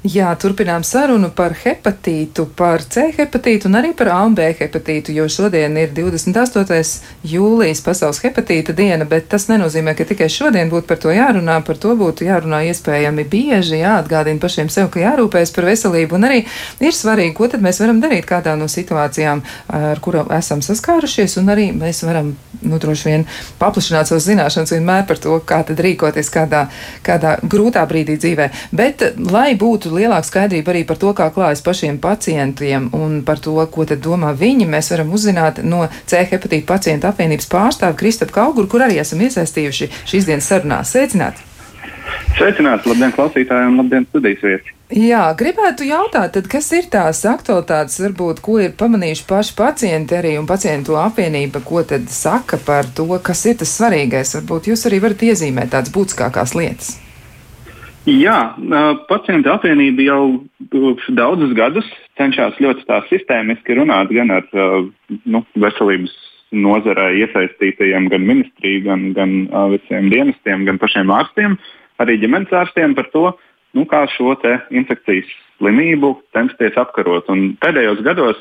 Jā, turpinām sarunu par hepatītu, par C hepatītu un arī par A un B hepatītu, jo šodien ir 28. jūlijas pasaules hepatīta diena, bet tas nenozīmē, ka tikai šodien būtu par to jārunā, par to būtu jārunā iespējami bieži, jāatgādina pašiem sev, ka jārūpējas par veselību un arī ir svarīgi, ko tad mēs varam darīt kādā no situācijām, ar kuru esam saskārušies, un arī mēs varam, nu, droši vien paplašināt savas zināšanas vienmēr par to, kā tad rīkoties kādā, kādā grūtā brīdī dzīvē. Bet, lai būtu lielāka skaidrība arī par to, kā klājas pašiem pacientiem un par to, ko tad domā viņi, mēs varam uzzināt no C hepatīta pacienta apvienības pārstāva Kristapa Kauguru, kur arī esam iesaistījuši šīs dienas sarunās. Sveicināti! Sveicināti! Labdien, klausītāji, un labdien, studijas viesi! Jā, gribētu jautāt, tad, kas ir tās aktualitātes, varbūt, ko ir pamanījuši paši pacienti arī un pacientu apvienība, ko tad saka par to, kas ir tas svarīgais. Varbūt jūs arī varat iezīmēt tādas būtiskākās lietas. Jā, pacientu apvienība jau daudzus gadus cenšas ļoti sistēmiski runāt gan ar nu, veselības nozarē iesaistītajiem, gan ministriju, gan, gan visiem dienestiem, gan pašiem ārstiem, arī ģimenes ārstiem par to, nu, kā šo infekcijas slimību censties apkarot. Un pēdējos gados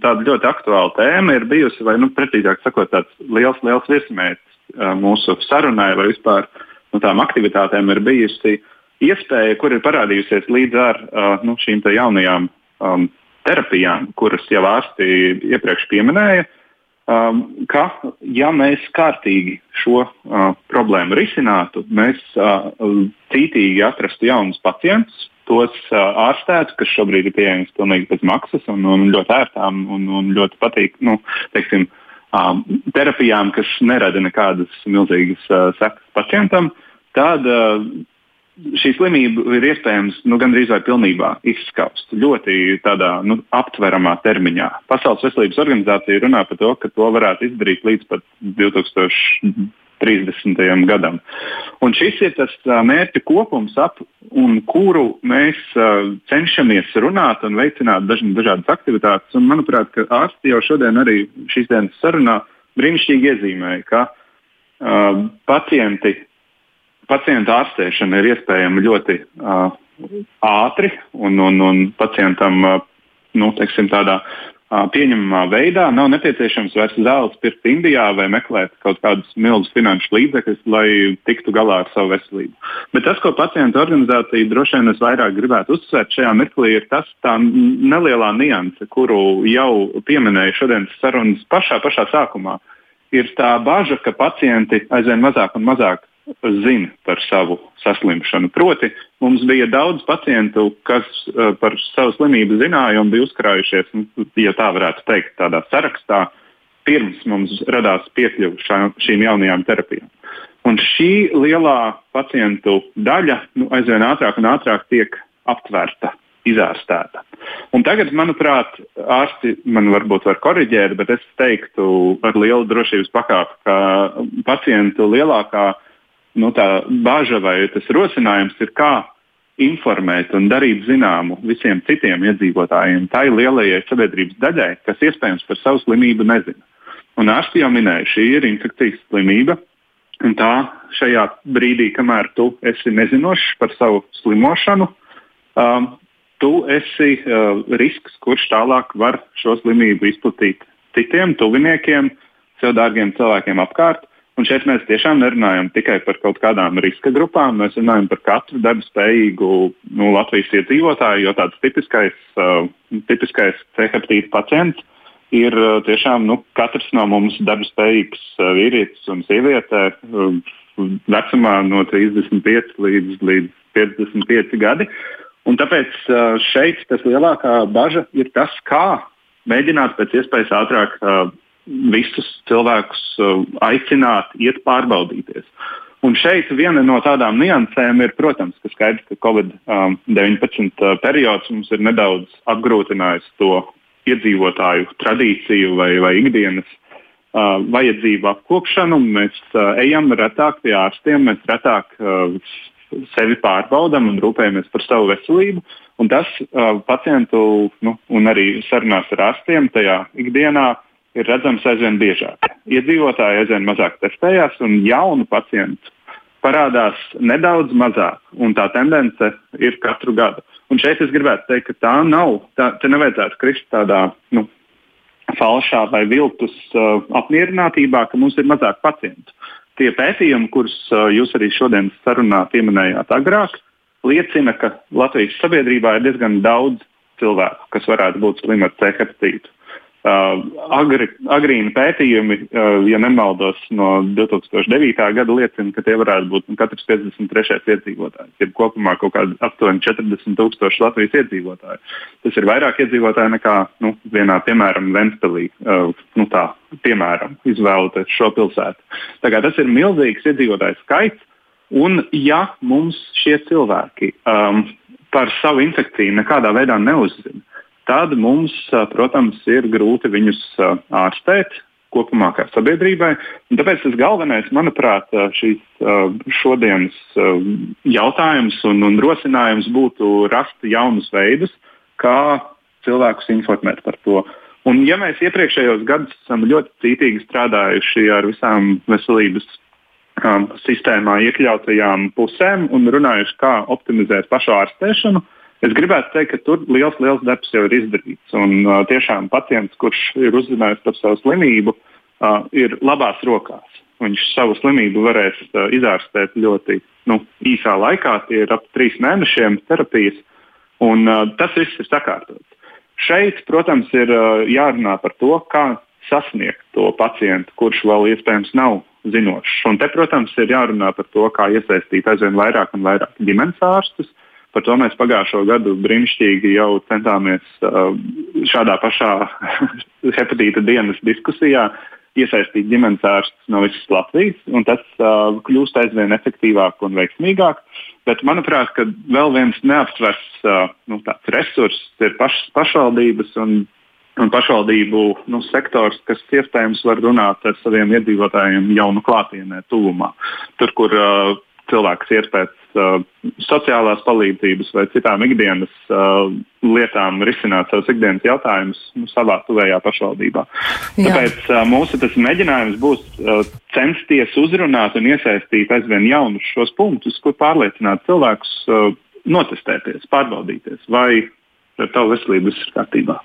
tāda ļoti aktuāla tēma ir bijusi, vai nu, precīzāk sakot, tāds liels, liels virsmērķis mūsu sarunai vai vispār nu, tām aktivitātēm ir bijusi iespēja, kur ir parādījusies līdz ar uh, nu, šīm jaunajām um, terapijām, kuras jau ārsti iepriekš pieminēja, um, ka, ja mēs kārtīgi šo uh, problēmu risinātu, mēs uh, cītīgi atrastu jaunus pacientus, tos uh, ārstētu, kas šobrīd ir pieejams pilnīgi bez maksas un, un ļoti ērtām un, un ļoti patīk, nu, teiksim, um, terapijām, kas nerada nekādas milzīgas uh, sekas pacientam, tad uh, šī slimība ir iespējams nu, gandrīz vai pilnībā izskaust ļoti tādā nu, aptveramā termiņā. Pasaules veselības organizācija runā par to, ka to varētu izdarīt līdz pat 2030. 30. gadam. Un šis ir tas mērķu kopums, ap kuru mēs cenšamies runāt un veicināt daž, dažādas aktivitātes. Un, manuprāt, ārsti jau šodien arī šīs dienas sarunā brīnišķīgi iezīmēja, ka uh, pacienti, pacienta ārstēšana ir iespējama ļoti uh, ātri un, un, un pacientam uh, nu, teiksim, tādā pieņemamā veidā. Nav nepieciešams vairs zāles pirkt Indijā vai meklēt kaut kādus milzus finanšu līdzekļus, lai tiktu galā ar savu veselību. Bet tas, ko pacientu organizācija droši vien vairāk gribētu uzsvērt šajā mirklī, ir tas nelielā nianse, kuru jau pieminēju šodienas sarunas pašā, pašā sākumā. Ir tā bažas, ka pacienti aizvien mazāk un mazāk zina par savu saslimšanu. Proti, mums bija daudz pacientu, kas uh, par savu slimību zināja un bija uzkrājušies, nu, ja tā varētu teikt, tādā sarakstā, pirms mums radās piekļuve šīm jaunajām terapijām. Un šī lielā pacientu daļa nu, aizvien ātrāk un ātrāk tiek aptvērta, izārstēta. Un tagad, manuprāt, ārsti man varbūt var korrigēt, bet es teiktu ar lielu drošības pakāpi, ka pacientu lielākā uh, nu, tā bažas vai tas rosinājums ir, kā informēt un darīt zināmu visiem citiem iedzīvotājiem, tai lielajai sabiedrības daļai, kas iespējams par savu slimību nezina. Un ārsti jau minēja, šī ir infekcijas slimība. Un tā šajā brīdī, kamēr tu esi nezinošs par savu slimošanu, um, tu esi uh, risks, kurš tālāk var šo slimību izplatīt citiem tuviniekiem, sev dārgiem cilvēkiem apkārt. Un šeit mēs tiešām nerunājam tikai par kaut kādām riska grupām, mēs runājam par katru darbu spējīgu nu, Latvijas iedzīvotāju, jo tāds tipiskais, uh, tipiskais C hepatīta pacients ir uh, tiešām nu, katrs no mums darba spējīgs uh, vīrietis un sieviete uh, vecumā no 35 līdz, līdz 55 gadi. Un tāpēc uh, šeit tas lielākā bažas ir tas, kā mēģināt pēc iespējas ātrāk uh, visus cilvēkus uh, aicināt, iet pārbaudīties. Un šeit viena no tādām niansēm ir, protams, ka skaidrs, ka Covid-19 um, uh, periods mums ir nedaudz apgrūtinājis to iedzīvotāju tradīciju vai, vai ikdienas uh, vajadzību apkopšanu. Mēs uh, ejam retāk pie ārstiem, mēs retāk uh, sevi pārbaudām un rūpējamies par savu veselību. Un tas uh, pacientu nu, un arī sarunās ar ārstiem tajā ikdienā uh, ir redzams aizvien biežāk. Iedzīvotāji aizvien mazāk testējās, un jaunu pacientu parādās nedaudz mazāk, un tā tendence ir katru gadu. Un šeit es gribētu teikt, ka tā nav, tā, te nevajadzētu krist tādā nu, falšā vai viltus uh, apmierinātībā, ka mums ir mazāk pacientu. Tie pētījumi, kurus uh, jūs arī šodien sarunā pieminējāt agrāk, liecina, ka Latvijas sabiedrībā ir diezgan daudz cilvēku, kas varētu būt slimi ar C hepatītu. Uh, agri, agrīni pētījumi, uh, ja nemaldos, no 2009. gada liecina, ka tie varētu būt nu, katrs 53. iedzīvotājs. Ir kopumā kaut kādi aptuveni 40 tūkstoši Latvijas iedzīvotāji. Tas ir vairāk iedzīvotāji nekā nu, vienā, piemēram, Ventspēlī. Uh, nu, tā, piemēram, izvēloties šo pilsētu. Tas ir milzīgs iedzīvotāju skaits. Un, ja mums šie cilvēki um, par savu infekciju nekādā veidā neuzzina, tad mums, protams, ir grūti viņus ārstēt kopumā kā sabiedrībai. Un tāpēc tas galvenais, manuprāt, šīs šodienas jautājums un, un rosinājums būtu rast jaunus veidus, kā cilvēkus informēt par to. Un, ja mēs iepriekšējos gados esam ļoti cītīgi strādājuši ar visām veselības um, sistēmā iekļautajām pusēm un runājuši, kā optimizēt pašu ārstēšanu, uh, Es gribētu teikt, ka tur liels, liels darbs jau ir izdarīts. Un uh, tiešām pacients, kurš ir uzzinājis par savu slimību, uh, ir labās rokās. Viņš savu slimību varēs uh, izārstēt ļoti nu, īsā laikā, tie ir ap trīs mēnešiem terapijas, un uh, tas viss ir sakārtots. Šeit, protams, ir uh, jārunā par to, kā sasniegt to pacientu, kurš vēl iespējams nav zinošs. Un te, protams, ir jārunā par to, kā iesaistīt aizvien vairāk un vairāk ģimenes ārstus, Par to mēs pagājušo gadu brīnišķīgi jau centāmies uh, šādā pašā hepatīta dienas diskusijā iesaistīt ģimenes ārstus no visas Latvijas, un tas uh, kļūst aizvien efektīvāk un veiksmīgāk. Bet, manuprāt, vēl viens neaptvers uh, nu, resurss ir pašas pašvaldības un un pašvaldību nu, sektors, kas iespējams var runāt ar saviem iedzīvotājiem jau nu klātienē, tuvumā. Tur, kur uh, cilvēks iet pēc sociālās palīdzības vai citām ikdienas uh, lietām risināt savus ikdienas jautājumus nu, savā tuvējā pašvaldībā. Jā. Tāpēc uh, mūsu mēģinājums būs uh, censties uzrunāt un iesaistīt aizvien jaunus šos punktus, kur pārliecināt cilvēkus uh, notestēties, pārbaudīties, vai ar tavu veselību viss ir kārtībā.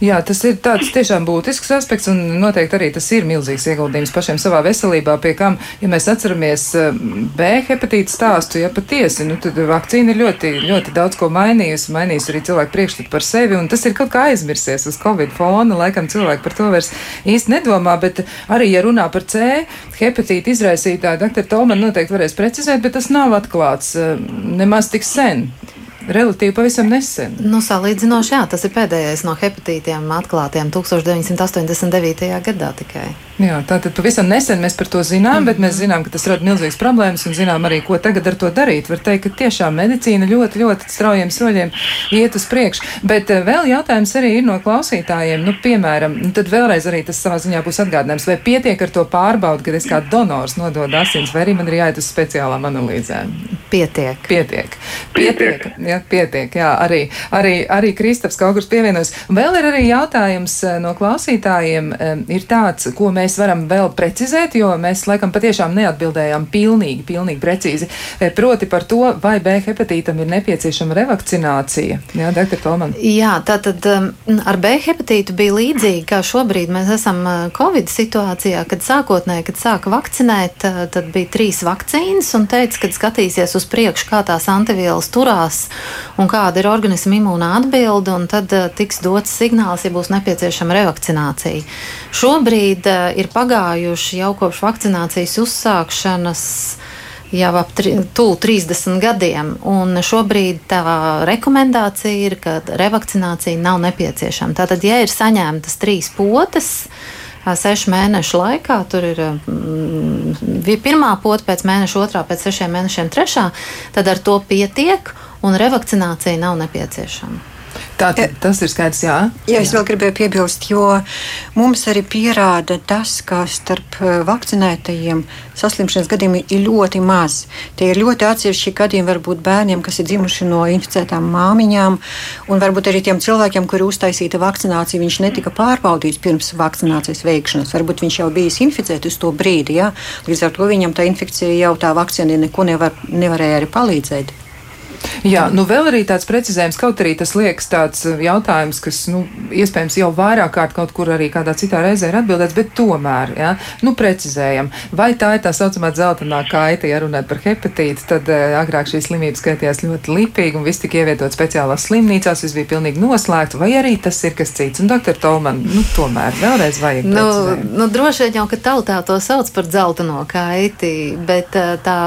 Jā, tas ir tāds tiešām būtisks aspekts, un noteikti arī tas ir milzīgs ieguldījums pašiem savā veselībā, pie kam, ja mēs atceramies eh, B hepatīta stāstu, ja patiesi, nu tad vakcīna ir ļoti, ļoti daudz ko mainījusi, mainījusi arī cilvēku priekšstatu par sevi, un tas ir kaut kā aizmirsies uz Covid fona, laikam cilvēki par to vairs īsti nedomā, bet arī, ja runā par C hepatīta izraisītāju, doktor Tolman noteikti varēs precizēt, bet tas nav atklāts eh, nemaz tik sen relatīvi pavisam nesen. Nu, salīdzinoši, jā, tas ir pēdējais no hepatītiem atklātiem 1989. gadā tikai. Jā, tātad pavisam nesen mēs par to zinām, mm -hmm. bet mēs zinām, ka tas rada milzīgas problēmas un zinām arī, ko tagad ar to darīt. Var teikt, ka tiešām medicīna ļoti, ļoti straujiem soļiem iet uz priekšu. Bet eh, vēl jautājums arī ir no klausītājiem. Nu, piemēram, nu, tad vēlreiz arī tas savā ziņā būs atgādinājums, vai pietiek ar to pārbaudu, kad es kā donors nododu asins, vai arī man ir jāiet uz speciālām analīzēm. Pietiek. Pietiek. Pietiek. Jā, pietiek. Jā, arī, arī, arī Kristaps kaut kur pievienojas. Vēl ir arī jautājums eh, no klausītājiem. Eh, ir tāds, ko mēs mēs varam vēl precizēt, jo mēs laikam patiešām neatbildējām pilnīgi, pilnīgi precīzi. E, proti par to, vai B hepatītam ir nepieciešama revakcinācija. Jā, doktor Tolman. Jā, tātad um, ar B hepatītu bija līdzīgi, kā šobrīd mēs esam uh, Covid situācijā, kad sākotnēji, kad sāka vakcinēt, uh, tad bija trīs vakcīnas un teica, ka skatīsies uz priekšu, kā tās antivielas turās un kāda ir organisma imūna atbilde, un tad uh, tiks dots signāls, ja būs nepieciešama revakcinācija. Šobrīd ir pagājuši jau kopš vakcinācijas uzsākšanas jau ap tuvu 30 gadiem. Šobrīd tā rekomendācija ir, ka revakcinācija nav nepieciešama. Tātad, ja ir saņemtas trīs potes, sešu mēnešu laikā. Tur ir mm, pirmā pota, pēc mēneša otrā, pēc sešiem mēnešiem trešā. Tad ar to pietiek, un revakcinācija nav nepieciešama. Tā, tas ir skaidrs, jā. Jā, es jā. vēl gribēju piebilst, jo mums arī pierāda tas, ka starp eh, vakcinētajiem saslimšanas gadījumiem ir ļoti maz. Tie ir ļoti atsevišķi gadījumi, varbūt bērniem, kas ir dzimuši no inficētām māmiņām, un varbūt arī tiem cilvēkiem, kuri uztaisīta vakcinācija, viņš netika pārbaudīts pirms vakcinācijas veikšanas. Varbūt viņš jau bijis inficēts uz to brīdi, ja? līdz ar to viņam tā infekcija jau tā vakcīna neko nevar, nevarēja arī palīdzēt. Jā, nu vēl arī tāds precizējums, kaut arī tas liekas tāds uh, jautājums, kas, nu, iespējams jau vairāk kārt kaut kur arī kādā citā reizē ir atbildēts, bet tomēr, jā, nu, precizējam, vai tā ir tā saucamā dzeltenā kaita, ja runāt par hepatītu, tad uh, agrāk šī slimība skaitījās ļoti lipīgi un viss tika ievietot speciālās slimnīcās, viss bija pilnīgi noslēgts, vai arī tas ir kas cits. Un, doktor Tolman, nu, tomēr vēlreiz vajag. Nu, nu, droši vien jau, ka tautā to sauc par dzelteno kaiti, bet uh, tā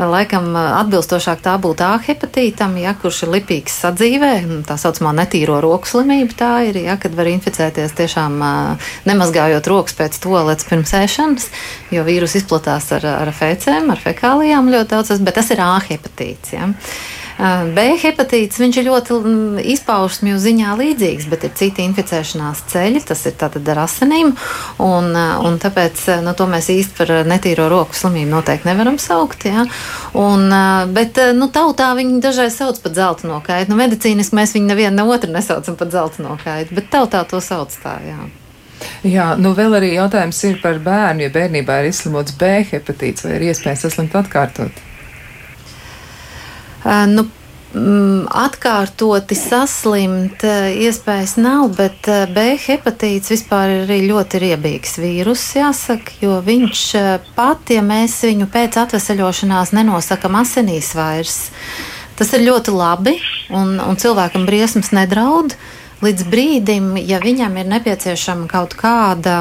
laikam atbilstošāk tā būtu A hepatītam, ja, kurš ir lipīgs sadzīvē, tā saucamā netīro roku slimība tā ir, ja, kad var inficēties tiešām nemazgājot rokas pēc toaletes pirms ēšanas, jo vīrus izplatās ar, ar fēcēm, ar fekālijām ļoti daudz, bet tas ir A hepatīts. Ja. B hepatīts ir ļoti mm, izpausmju ziņā līdzīgs, bet ir citi inficēšanās ceļi, tas ir tātad ar asinīm, un, un tāpēc nu, to mēs īsti par netīro roku slimību noteikti nevaram saukt. Ja? Un, bet nu, tautā viņi dažreiz sauc par zeltaino kaitu. Nu, medicīniski mēs viņu nevienu ne otru nesaucam par zeltaino kaitu, bet tautā to sauc tā. Jā. Jā, nu vēl arī jautājums ir par bērnu, ja bērnībā ir izslimots B hepatīts, vai ir iespēja saslimt atkārtot? Nu, mm, Atkārtoti saslimt iespējas nav, bet B hepatīts vispār ir arī ļoti riebīgs vīrus, jāsaka, jo viņš pat, ja mēs viņu pēc atvesaļošanās nenosakam asinīs vairs, tas ir ļoti labi un, un cilvēkam briesmas nedraud. Uh, līdz brīdim, ja viņam ir nepieciešama kaut kāda,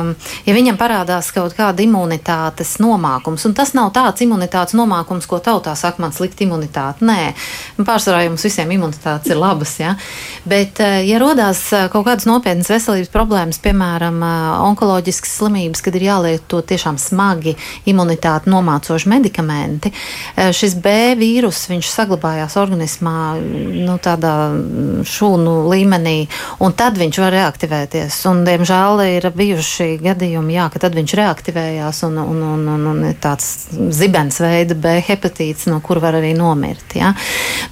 ja viņam parādās kaut kāda imunitātes nomākums, un tas nav tāds imunitātes nomākums, ko tautā saka, man slikta imunitāte. Nē, pārsvarā jums visiem imunitātes ir labas, ja? bet eh, ja rodās eh, kaut kādas nopietnas veselības problēmas, piemēram, eh, onkoloģiskas slimības, kad ir jālieto tiešām smagi imunitāti nomācoši medikamenti, šis B vīrus, viņš saglabājās organismā nu, tādā šūnu līmenī un tad viņš var reaktivēties. Un, diemžēl ir bijuši gadījumi, jā, ka tad viņš reaktivējās un, un, un, un, un ir tāds zibens veida B hepatīts, no kur var arī nomirt. Ja?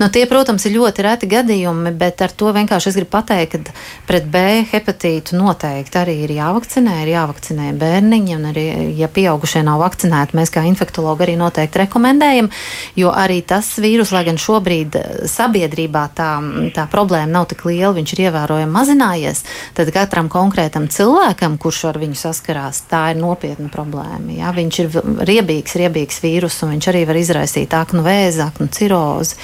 Nu, tie, protams, ir ļoti reti gadījumi, bet ar to vienkārši es gribu pateikt, ka pret B hepatītu noteikti arī ir jāvakcinē, ir jāvakcinē bērniņi, un arī, ja pieaugušie nav vakcinēti, mēs kā infektologi arī noteikti rekomendējam, jo arī tas vīrus, lai gan šobrīd sabiedrībā tā, tā problēma nav tik liela, viņš ir ievērojami mazinājies, tad katram konkrētam cilvēkam, kurš ar viņu saskarās, tā ir nopietna problēma. Ja? Viņš ir riebīgs, riebīgs vīrus, un viņš arī var izraisīt aknu vēzi, aknu cirozi.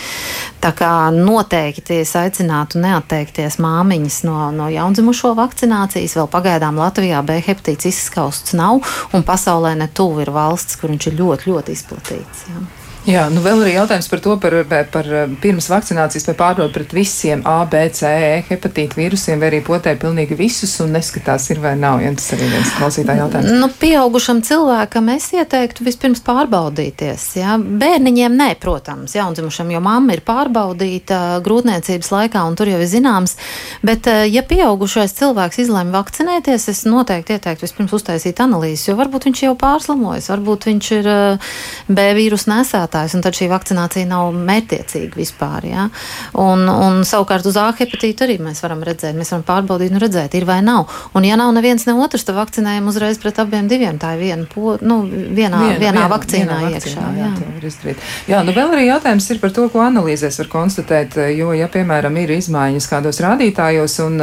Tā kā noteikti es aicinātu neatteikties māmiņas no, no jaundzimušo vakcinācijas. Vēl pagaidām Latvijā B hepatīts izskausts nav, un pasaulē ne tuvu ir valsts, kur viņš ir ļoti, ļoti izplatīts. Ja. Jā, nu vēl arī jautājums par to, par, par pirms vakcinācijas vai pārbaudi pret visiem A, B, C, E hepatītu vīrusiem, vai arī potē pilnīgi visus un neskatās, ir vai nav. Ja tas arī viens klausītāja jautājums. Nu, pieaugušam cilvēkam es ieteiktu vispirms pārbaudīties. Ja? Bērniņiem nē, protams, jaundzimušam, jo mamma ir pārbaudīta grūtniecības laikā un tur jau ir zināms. Bet, eh, ja pieaugušais cilvēks izlēma vakcinēties, es noteikti ieteiktu vispirms uztaisīt analīzes, jo varbūt viņš jau pārslimojas, varbūt viņš ir eh, B vīrusu nesētājs spēlētājs, un tad šī vakcinācija nav mērķiecīga vispār. Ja? Un, un savukārt uz A hepatītu arī mēs varam redzēt, mēs varam pārbaudīt un redzēt, ir vai nav. Un ja nav neviens ne otrs, tad vakcinējam uzreiz pret abiem diviem. Tā ir viena, po, nu, vienā, viena, vienā viena, vakcīnā vienā iekšā. Vakcīnā, jā, jā. jā, nu vēl arī jautājums ir par to, ko analīzēs var konstatēt, jo, ja, piemēram, ir izmaiņas kādos rādītājos, un,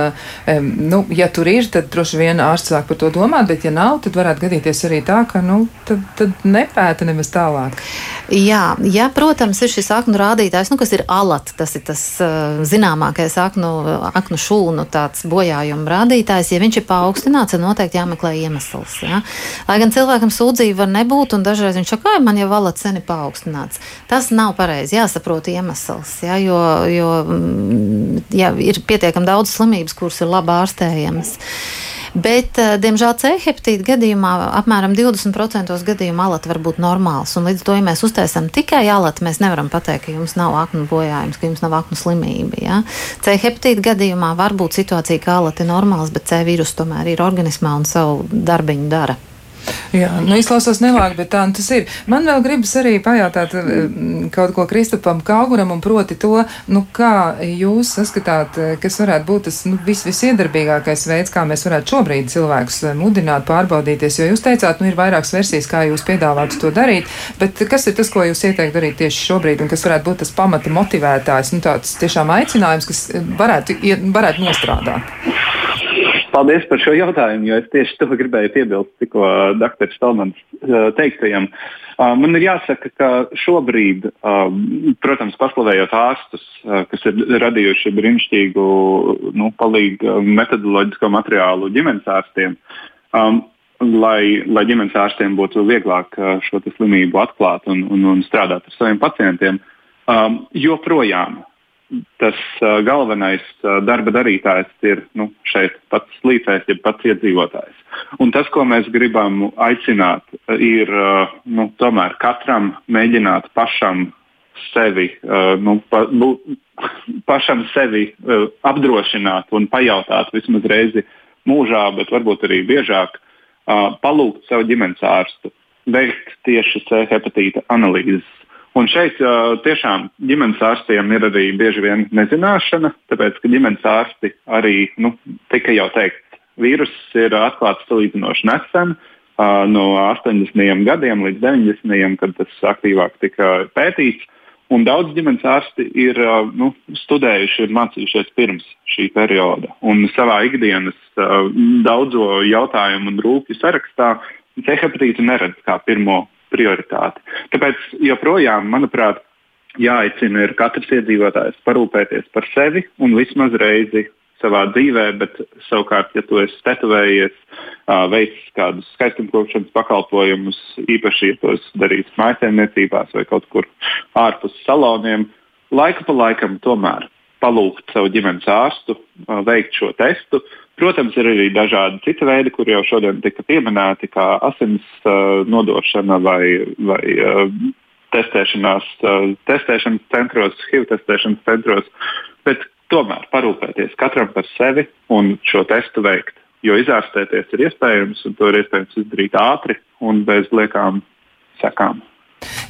nu, ja tur ir, tad droši vien ārsts sāk par to domāt, bet ja nav, tad varētu gadīties arī tā, ka, nu, tad, tad nepēta nemaz tālāk. Jā, Jā, ja, protams, ir šis aknu rādītājs, nu, kas ir alats. Tas ir tas uh, zināmākais aknu, aknu šūnu bojājuma rādītājs. Ja viņš ir paaugstināts, tad noteikti jāmeklē iemesls. Ja? Lai gan cilvēkam sūdzība var nebūt, un dažreiz viņš saka, ka man jau alats sen ir paaugstināts. Tas nav pareizi. Jāsaprot iemesls, ja? jo, jo mm, ja, ir pietiekami daudz slimības, kuras ir labi ārstējamas. Bet, eh, diemžēl, C hepatīta gadījumā apmēram 20% gadījumu alata var būt normāls. Līdz to, ja mēs uztaisām tikai alatu, mēs nevaram pateikt, ka jums nav aknu bojājums, ka jums nav aknu slimība. Ja? C hepatīta gadījumā var būt situācija, ka alata ir normāls, bet C vīrus tomēr ir organismā un savu darbiņu dara. Jā, nu izklausās nelāk, bet tā nu tas ir. Man vēl gribas arī pajautāt eh, kaut ko Kristupam Kauguram un proti to, nu kā jūs saskatāt, eh, kas varētu būt tas nu, vis, visiedarbīgākais veids, kā mēs varētu šobrīd cilvēkus eh, mudināt pārbaudīties, jo jūs teicāt, nu ir vairākas versijas, kā jūs piedāvātu to darīt, bet kas ir tas, ko jūs ieteikt darīt tieši šobrīd un kas varētu būt tas pamata motivētājs, nu tāds tiešām aicinājums, kas varētu, varētu nostrādāt? Paldies par šo jautājumu, jo es tieši to gribēju piebilst tikko dr. Stalmans teiktajam. Man ir jāsaka, ka šobrīd, protams, paslavējot ārstus, kas ir radījuši brīnišķīgu nu, palīgu metodoloģisko materiālu ģimenes ārstiem, lai, lai ģimenes ārstiem būtu vieglāk šo slimību atklāt un, un, un strādāt ar saviem pacientiem, joprojām tas uh, galvenais uh, darba darītājs ir nu, šeit pats līdzekļs, ja pats iedzīvotājs. Un tas, ko mēs gribam aicināt, ir uh, nu, tomēr katram mēģināt pašam sevi, uh, nu, pa, nu, pašam sevi uh, apdrošināt un pajautāt vismaz reizi mūžā, bet varbūt arī biežāk, uh, palūgt savu ģimenes ārstu veikt tieši C hepatīta analīzes Un šeit uh, tiešām ģimenes ārstiem ir arī bieži vien nezināšana, tāpēc ka ģimenes ārsti arī, nu, tika jau teikts, vīruss ir atklāts salīdzinoši nesen, uh, no 80. gadiem līdz 90. kad tas aktīvāk tika pētīts. Un daudz ģimenes ārsti ir nu, studējuši, ir mācījušies pirms šī perioda. Un savā ikdienas uh, daudzo jautājumu un rūpju sarakstā C hepatītu neredz kā pirmo prioritāti. Tāpēc joprojām, manuprāt, jāaicina ir katrs iedzīvotājs parūpēties par sevi un vismaz reizi savā dzīvē, bet savukārt, ja tu esi tetovējies, veicis kādus skaistumkopšanas pakalpojumus, īpaši, ja to darīs mājsaimniecībās vai kaut kur ārpus saloniem, laika pa laikam tomēr palūgt savu ģimenes ārstu veikt šo testu, Protams, ir arī dažādi citi veidi, kur jau šodien tika pieminēti, kā asins nodošana vai, vai testēšanās, testēšanas centros, HIV testēšanas centros. Bet tomēr parūpēties katram par sevi un šo testu veikt. Jo izārstēties ir iespējams, un to ir iespējams izdarīt ātri un bez liekām sekām.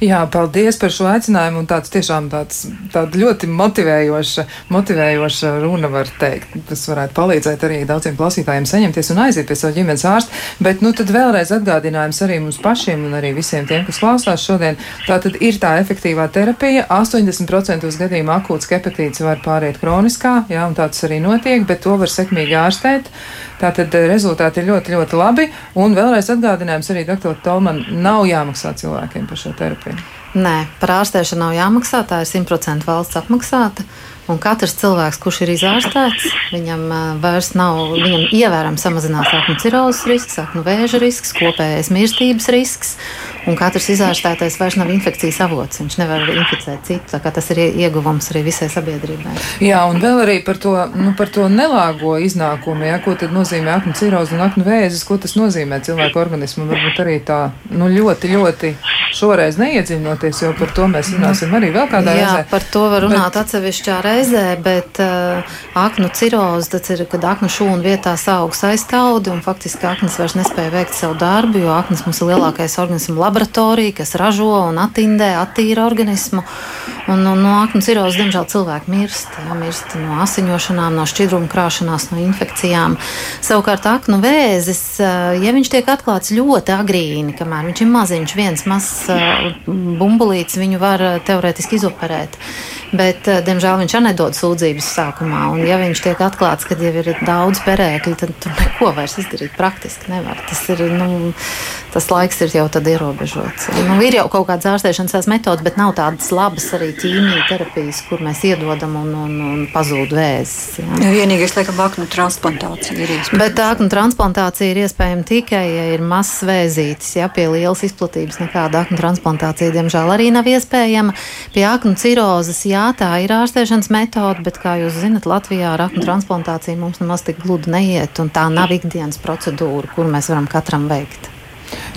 Jā, paldies par šo aicinājumu. Tāds tiešām tāds, tāda ļoti motivējoša, motivējoša runa, var teikt. Tas varētu palīdzēt arī daudziem klausītājiem saņemties un aiziet pie savu ģimenes ārsta. Bet, nu, tad vēlreiz atgādinājums arī mums pašiem un arī visiem tiem, kas klausās šodien. Tā tad ir tā efektīvā terapija. 80% gadījumā akūts hepatīts var pāriet kroniskā, jā, un tāds arī notiek, bet to var sekmīgi ārstēt. Tātad rezultāti ir ļoti, ļoti labi. Un vēlreiz atgādinājums arī doktor Tolman nav jāmaksā cilvēkiem par šo terapiju. Nē, par ārstēšanu nav jāmaksā, tā ir 100% valsts apmaksāta. Un katrs cilvēks, kurš ir izārstēts, viņam vairs nav, viņam ievērojami samazinās aknu cirozes risks, aknu vēža risks, kopējais mirstības risks. Un katrs izārstētais vairs nav infekcijas avots. Viņš nevar inficēt citu. Tas ir ieguvums arī visai sabiedrībai. Jā, un vēl arī par to, nu, par to nelāgo iznākumu. Jā, ko tad nozīmē aknu ciroze un aknu vēzis? Ko tas nozīmē cilvēku organismam? Varbūt arī tā nu, ļoti, ļoti šoreiz neiedziļinoties, jo par to mēs runāsim arī vēl kādā jā, reizē. Par to var runāt bet... atsevišķā reizē, bet uh, aknu ciroze tas ir, kad aknu šūnu vietā aug aiztaudi un faktiski aknas vairs nespēja veikt savu darbu, jo aknas mums ir lielākais organismu laboratorija, kas ražo un attindē, attīra organismu. Un, un no aknu cirozes, diemžēl, cilvēki mirst. Jā, mirst no asiņošanām, no šķidruma krāšanās, no infekcijām. Savukārt aknu vēzis, ja viņš tiek atklāts ļoti agrīni, kamēr viņš ir maziņš, viens mazs bumbulīts, viņu var teorētiski izoperēt. Bet, diemžēl, viņš arī nedod sūdzības sākumā. Un, ja viņš tiek atklāts, kad jau ir daudz perēkļu, tad tur neko vairs izdarīt praktiski nevar. Tas ir nu, tas laiks ir jau tad ierobežots. Nu, ir jau kaut kādas ārstēšanas metodas, bet nav tādas labas arī ķīmija terapijas, kur mēs iedodam un, un, un pazūd vēzis. Jā. Vienīgais, laikam, aknu transplantācija ir iespējama. Bet aknu transplantācija ir iespējama tikai, ja ir mazs vēzītis, ja pie lielas izplatības nekāda aknu transplantācija, diemžēl, arī nav iespējama. Pie aknu cirozes, jā, tā ir ārstēšanas metode, bet, kā jūs zinat, Latvijā ar aknu transplantāciju mums nemaz tik gludi neiet, un tā nav ikdienas procedūra, kur mēs varam katram veikt.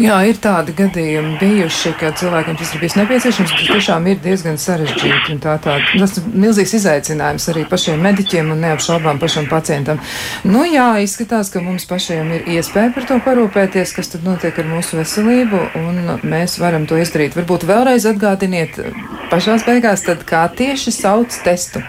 Jā, ir tādi gadījumi bijuši, ka cilvēkiem tas ir bijis nepieciešams. Tas tiešām ir diezgan sarežģīti. Tā, tā, tas ir milzīgs izaicinājums arī pašiem mediķiem un neapšaubām pašam pacientam. Nu, jā, izskatās, ka mums pašiem ir iespēja par to parūpēties, kas tad notiek ar mūsu veselību, un mēs varam to izdarīt. Varbūt vēlreiz atgādiniet pašās beigās, tad kā tieši sauc testu?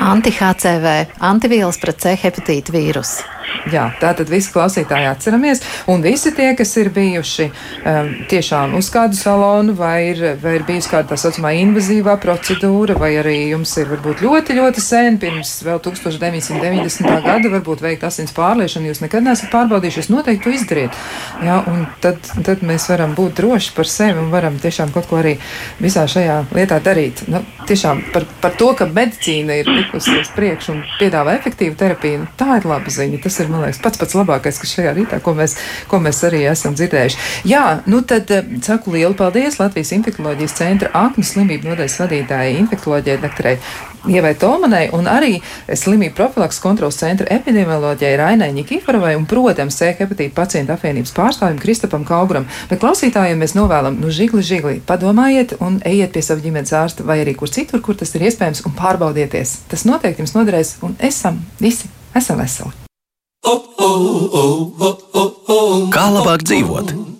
Anti-HCV, antivielas pret C hepatīta vīrusu. Jā, tā tad visi klausītāji atceramies, un visi tie, kas ir bijuši um, tiešām uz kādu salonu, vai ir, vai ir bijusi kāda tā saucamā invazīvā procedūra, vai arī jums ir varbūt ļoti, ļoti sen, pirms vēl 1990. gada, varbūt veikt asins pārliešanu, jūs nekad neesat pārbaudījuši, jūs noteikti to izdariet. Jā, un tad, tad mēs varam būt droši par sevi un varam tiešām kaut ko arī visā šajā lietā darīt. Nu, tiešām par, par to, ka medicīna ir tikusi uz priekšu un piedāvā efektīvu terapiju, nu, tā ir laba ziņa. Tas ir, man liekas, pats pats labākais, kas šajā rītā, ko mēs, ko mēs arī esam dzirdējuši. Jā, nu tad eh, saku lielu paldies Latvijas infektuoloģijas centra aknu slimību nodaļas vadītājai, infektuoloģijai doktorai Ievai Tolmanai un arī slimību profilaks kontrols centra epidemioloģijai Rainai Nikiforovai un, protams, C hepatīta pacientu apvienības pārstāvim Kristapam Kauguram. Bet klausītājiem mēs novēlam, nu, žigli, žigli, padomājiet un ejiet pie sava ģimenes ārsta vai arī kur citur, kur tas ir iespējams un pārbaudieties. Tas noteikti jums noderēs un esam visi, esam veseli. Kā labāk dzīvot?